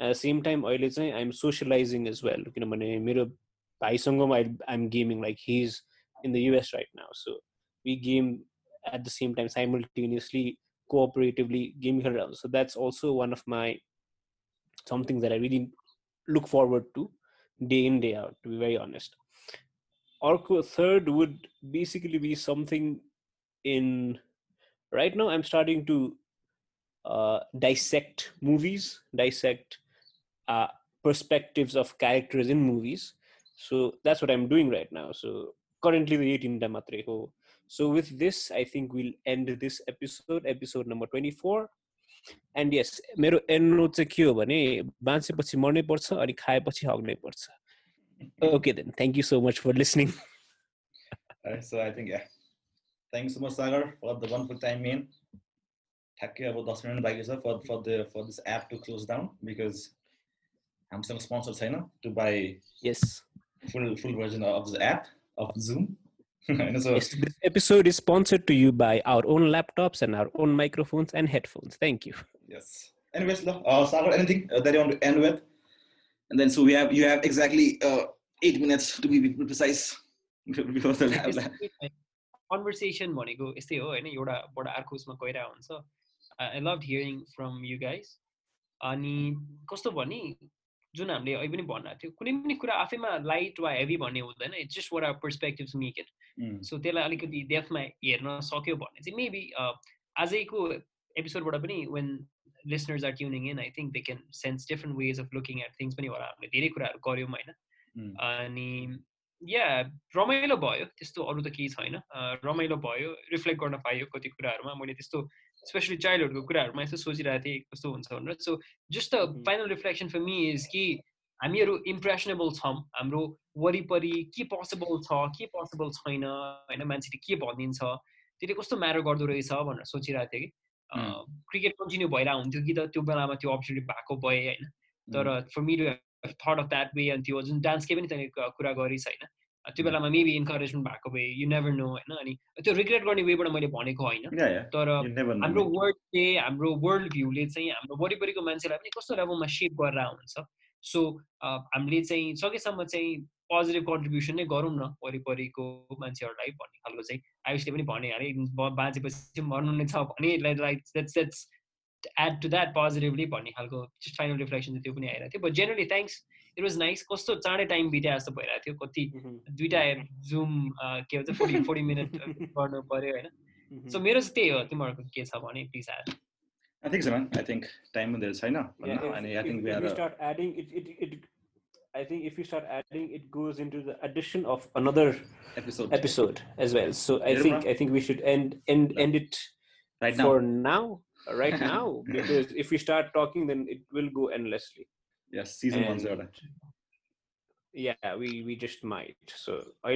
at the same time अहिले चाहिँ I'm socializing as well किनभने मेरो भाइसँग I I'm gaming like he's in the US right now so we game at the same time simultaneously cooperatively gaming around so that's also one of my something that I really look forward to day in day out to be very honest Orco third would basically be something in right now I'm starting to uh, dissect movies dissect uh, perspectives of characters in movies so that's what I'm doing right now so currently the 18 Damatreho so with this I think we'll end this episode episode number 24 and यस मेरो and note चाहिँ के हो भने बाँचेपछि मर्नै पर्छ अनि खाएपछि हग्नै पर्छ okay then thank you so much for listening Alright, so I think yeah. Thanks so much, Sagar, for the wonderful time, man. ठ्याक्कै अब दस मिनट बाँकी छ for for the for this app to close down because हामीसँग sponsor छैन to buy yes full full version of the app of Zoom होइन so Yes, this episode is sponsored to you by our own laptops and our own microphones and headphones. Thank you. Yes. Anyways, lo, uh, Sagar, anything uh, that you want to end with? And then so we have you have exactly uh, eight minutes to be precise before the lab. Conversation भनेको यस्तै हो होइन एउटाबाट अर्को उसमा गइरहेको हुन्छ I love hearing from you guys अनि कस्तो भने जुन हामीले अहिले पनि भनिरहेको थियो कुनै पनि कुरा आफैमा लाइट वा हेभी भन्ने हुँदैन it's just what are perspectives make it. So त्यसलाई अलिकति डेप्थमा हेर्न सक्यो भने चाहिँ मेबी आजैको एपिसोडबाट पनि when listeners are tuning in I think they can sense different ways of looking at things पनि होला हामीले धेरै कुराहरू गऱ्यौँ होइन Mm. अनि या रमाइलो भयो त्यस्तो अरू त केही छैन रमाइलो भयो रिफ्लेक्ट गर्न पाइयो कति कुराहरूमा मैले त्यस्तो स्पेसली चाइल्डहुडको कुराहरूमा यस्तो सोचिरहेको थिएँ कस्तो हुन्छ भनेर। So just the. Final reflection for me is कि हामीहरू इम्प्रेसनेबल छौँ। हाम्रो वरिपरि के पोसिबल छ के पोसिबल छैन होइन मान्छेले के भनिदिन्छ त्यसले कस्तो म्याटर गर्दो रहेछ भनेर सोचिरहेको थिएँ कि। क्रिकेट कन्टिन्यू भइरहेको हुन्थ्यो कि त त्यो बेलामा त्यो अपर्च्युनिटी भएको भए होइन। तर for me to thought of that way अनि त्यो जुन डान्सकै पनि क- कुरा गरिस् होइन। त्यो. बेलामा मेबी इन्करेजमेन्ट भएको भए यु नेभर नो होइन अनि त्यो रिग्रेट गर्ने वेबाट मैले भनेको होइन. तर. हाम्रो. वर्ल्डले हाम्रो वर्ल्ड भ्यूले चाहिँ हाम्रो वरिपरिको मान्छेलाई पनि कस्तो लेभलमा सेप गरेर हुन्छ सो हामीले चाहिँ सकेसम्म चाहिँ पोजिटिभ कन्ट्रिब्युसन नै गरौँ न वरिपरिको मान्छेहरूलाई भन्ने खालको चाहिँ आयुषले पनि भने अरे बाँचेपछि मर्नु नै छ भने like that's that's add to that positively भन्ने खालको फाइनल रिफ्लेक्सन त्यो पनि आइरहेको थियो but generally thanks it was nice कस्तो चाँडै टाइम बित्या जस्तो भइरहेको थियो कति दुइटा जुम के भन्छ फोर्टी फोर्टी मिनट गर्नु पऱ्यो होइन सो मेरो चाहिँ त्यही हो तिमीहरूको के छ भने please add I think so, man. I think time there is enough. Yeah, if, and I if- think we if are. we uh, start adding it, it, it, I think if we start adding, it goes into the addition of another episode episode as well. So I Yeah, think bro. I think we should end end end it right now. for now, right now, because if we start talking, then it will go endlessly. Yes, season one, And- sir. yeah we we just might so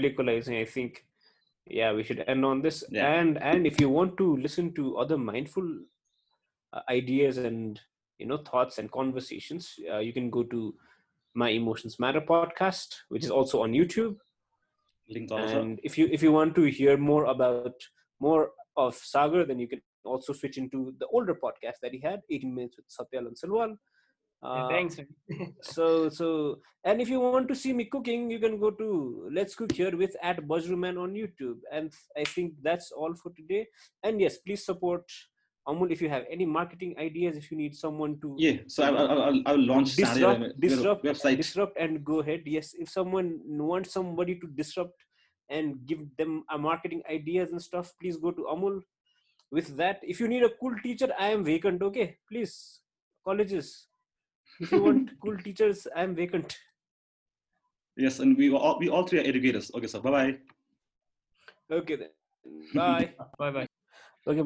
equalizing i think yeah we should end on this Yeah. and and if you want to listen to other mindful uh, ideas and you know thoughts and conversations uh, you can go to my emotions matter podcast which is also on youtube Link also. and if you if you want to hear more about more of Sagar, then you can also switch into the older podcast that he had, 18 Minutes with Satyal and Salwal. Uh, thanks. so so and if you want to see me cooking you can go to let's cook here with at buzzruman on youtube. And i think that's all for today. And yes please support amul if you have any marketing ideas if you need someone to Yeah, so I, I, I'll, I'll launch disrupt disrupt website. disrupt and go ahead. Yes if someone wants somebody to disrupt and give them a marketing ideas and stuff please go to amul. With that if you need a cool teacher i am vacant okay? Please colleges if you want cool teachers i am vacant Yes, and we all we all three are educators. Okay, so bye bye. okay then bye Bye bye. okay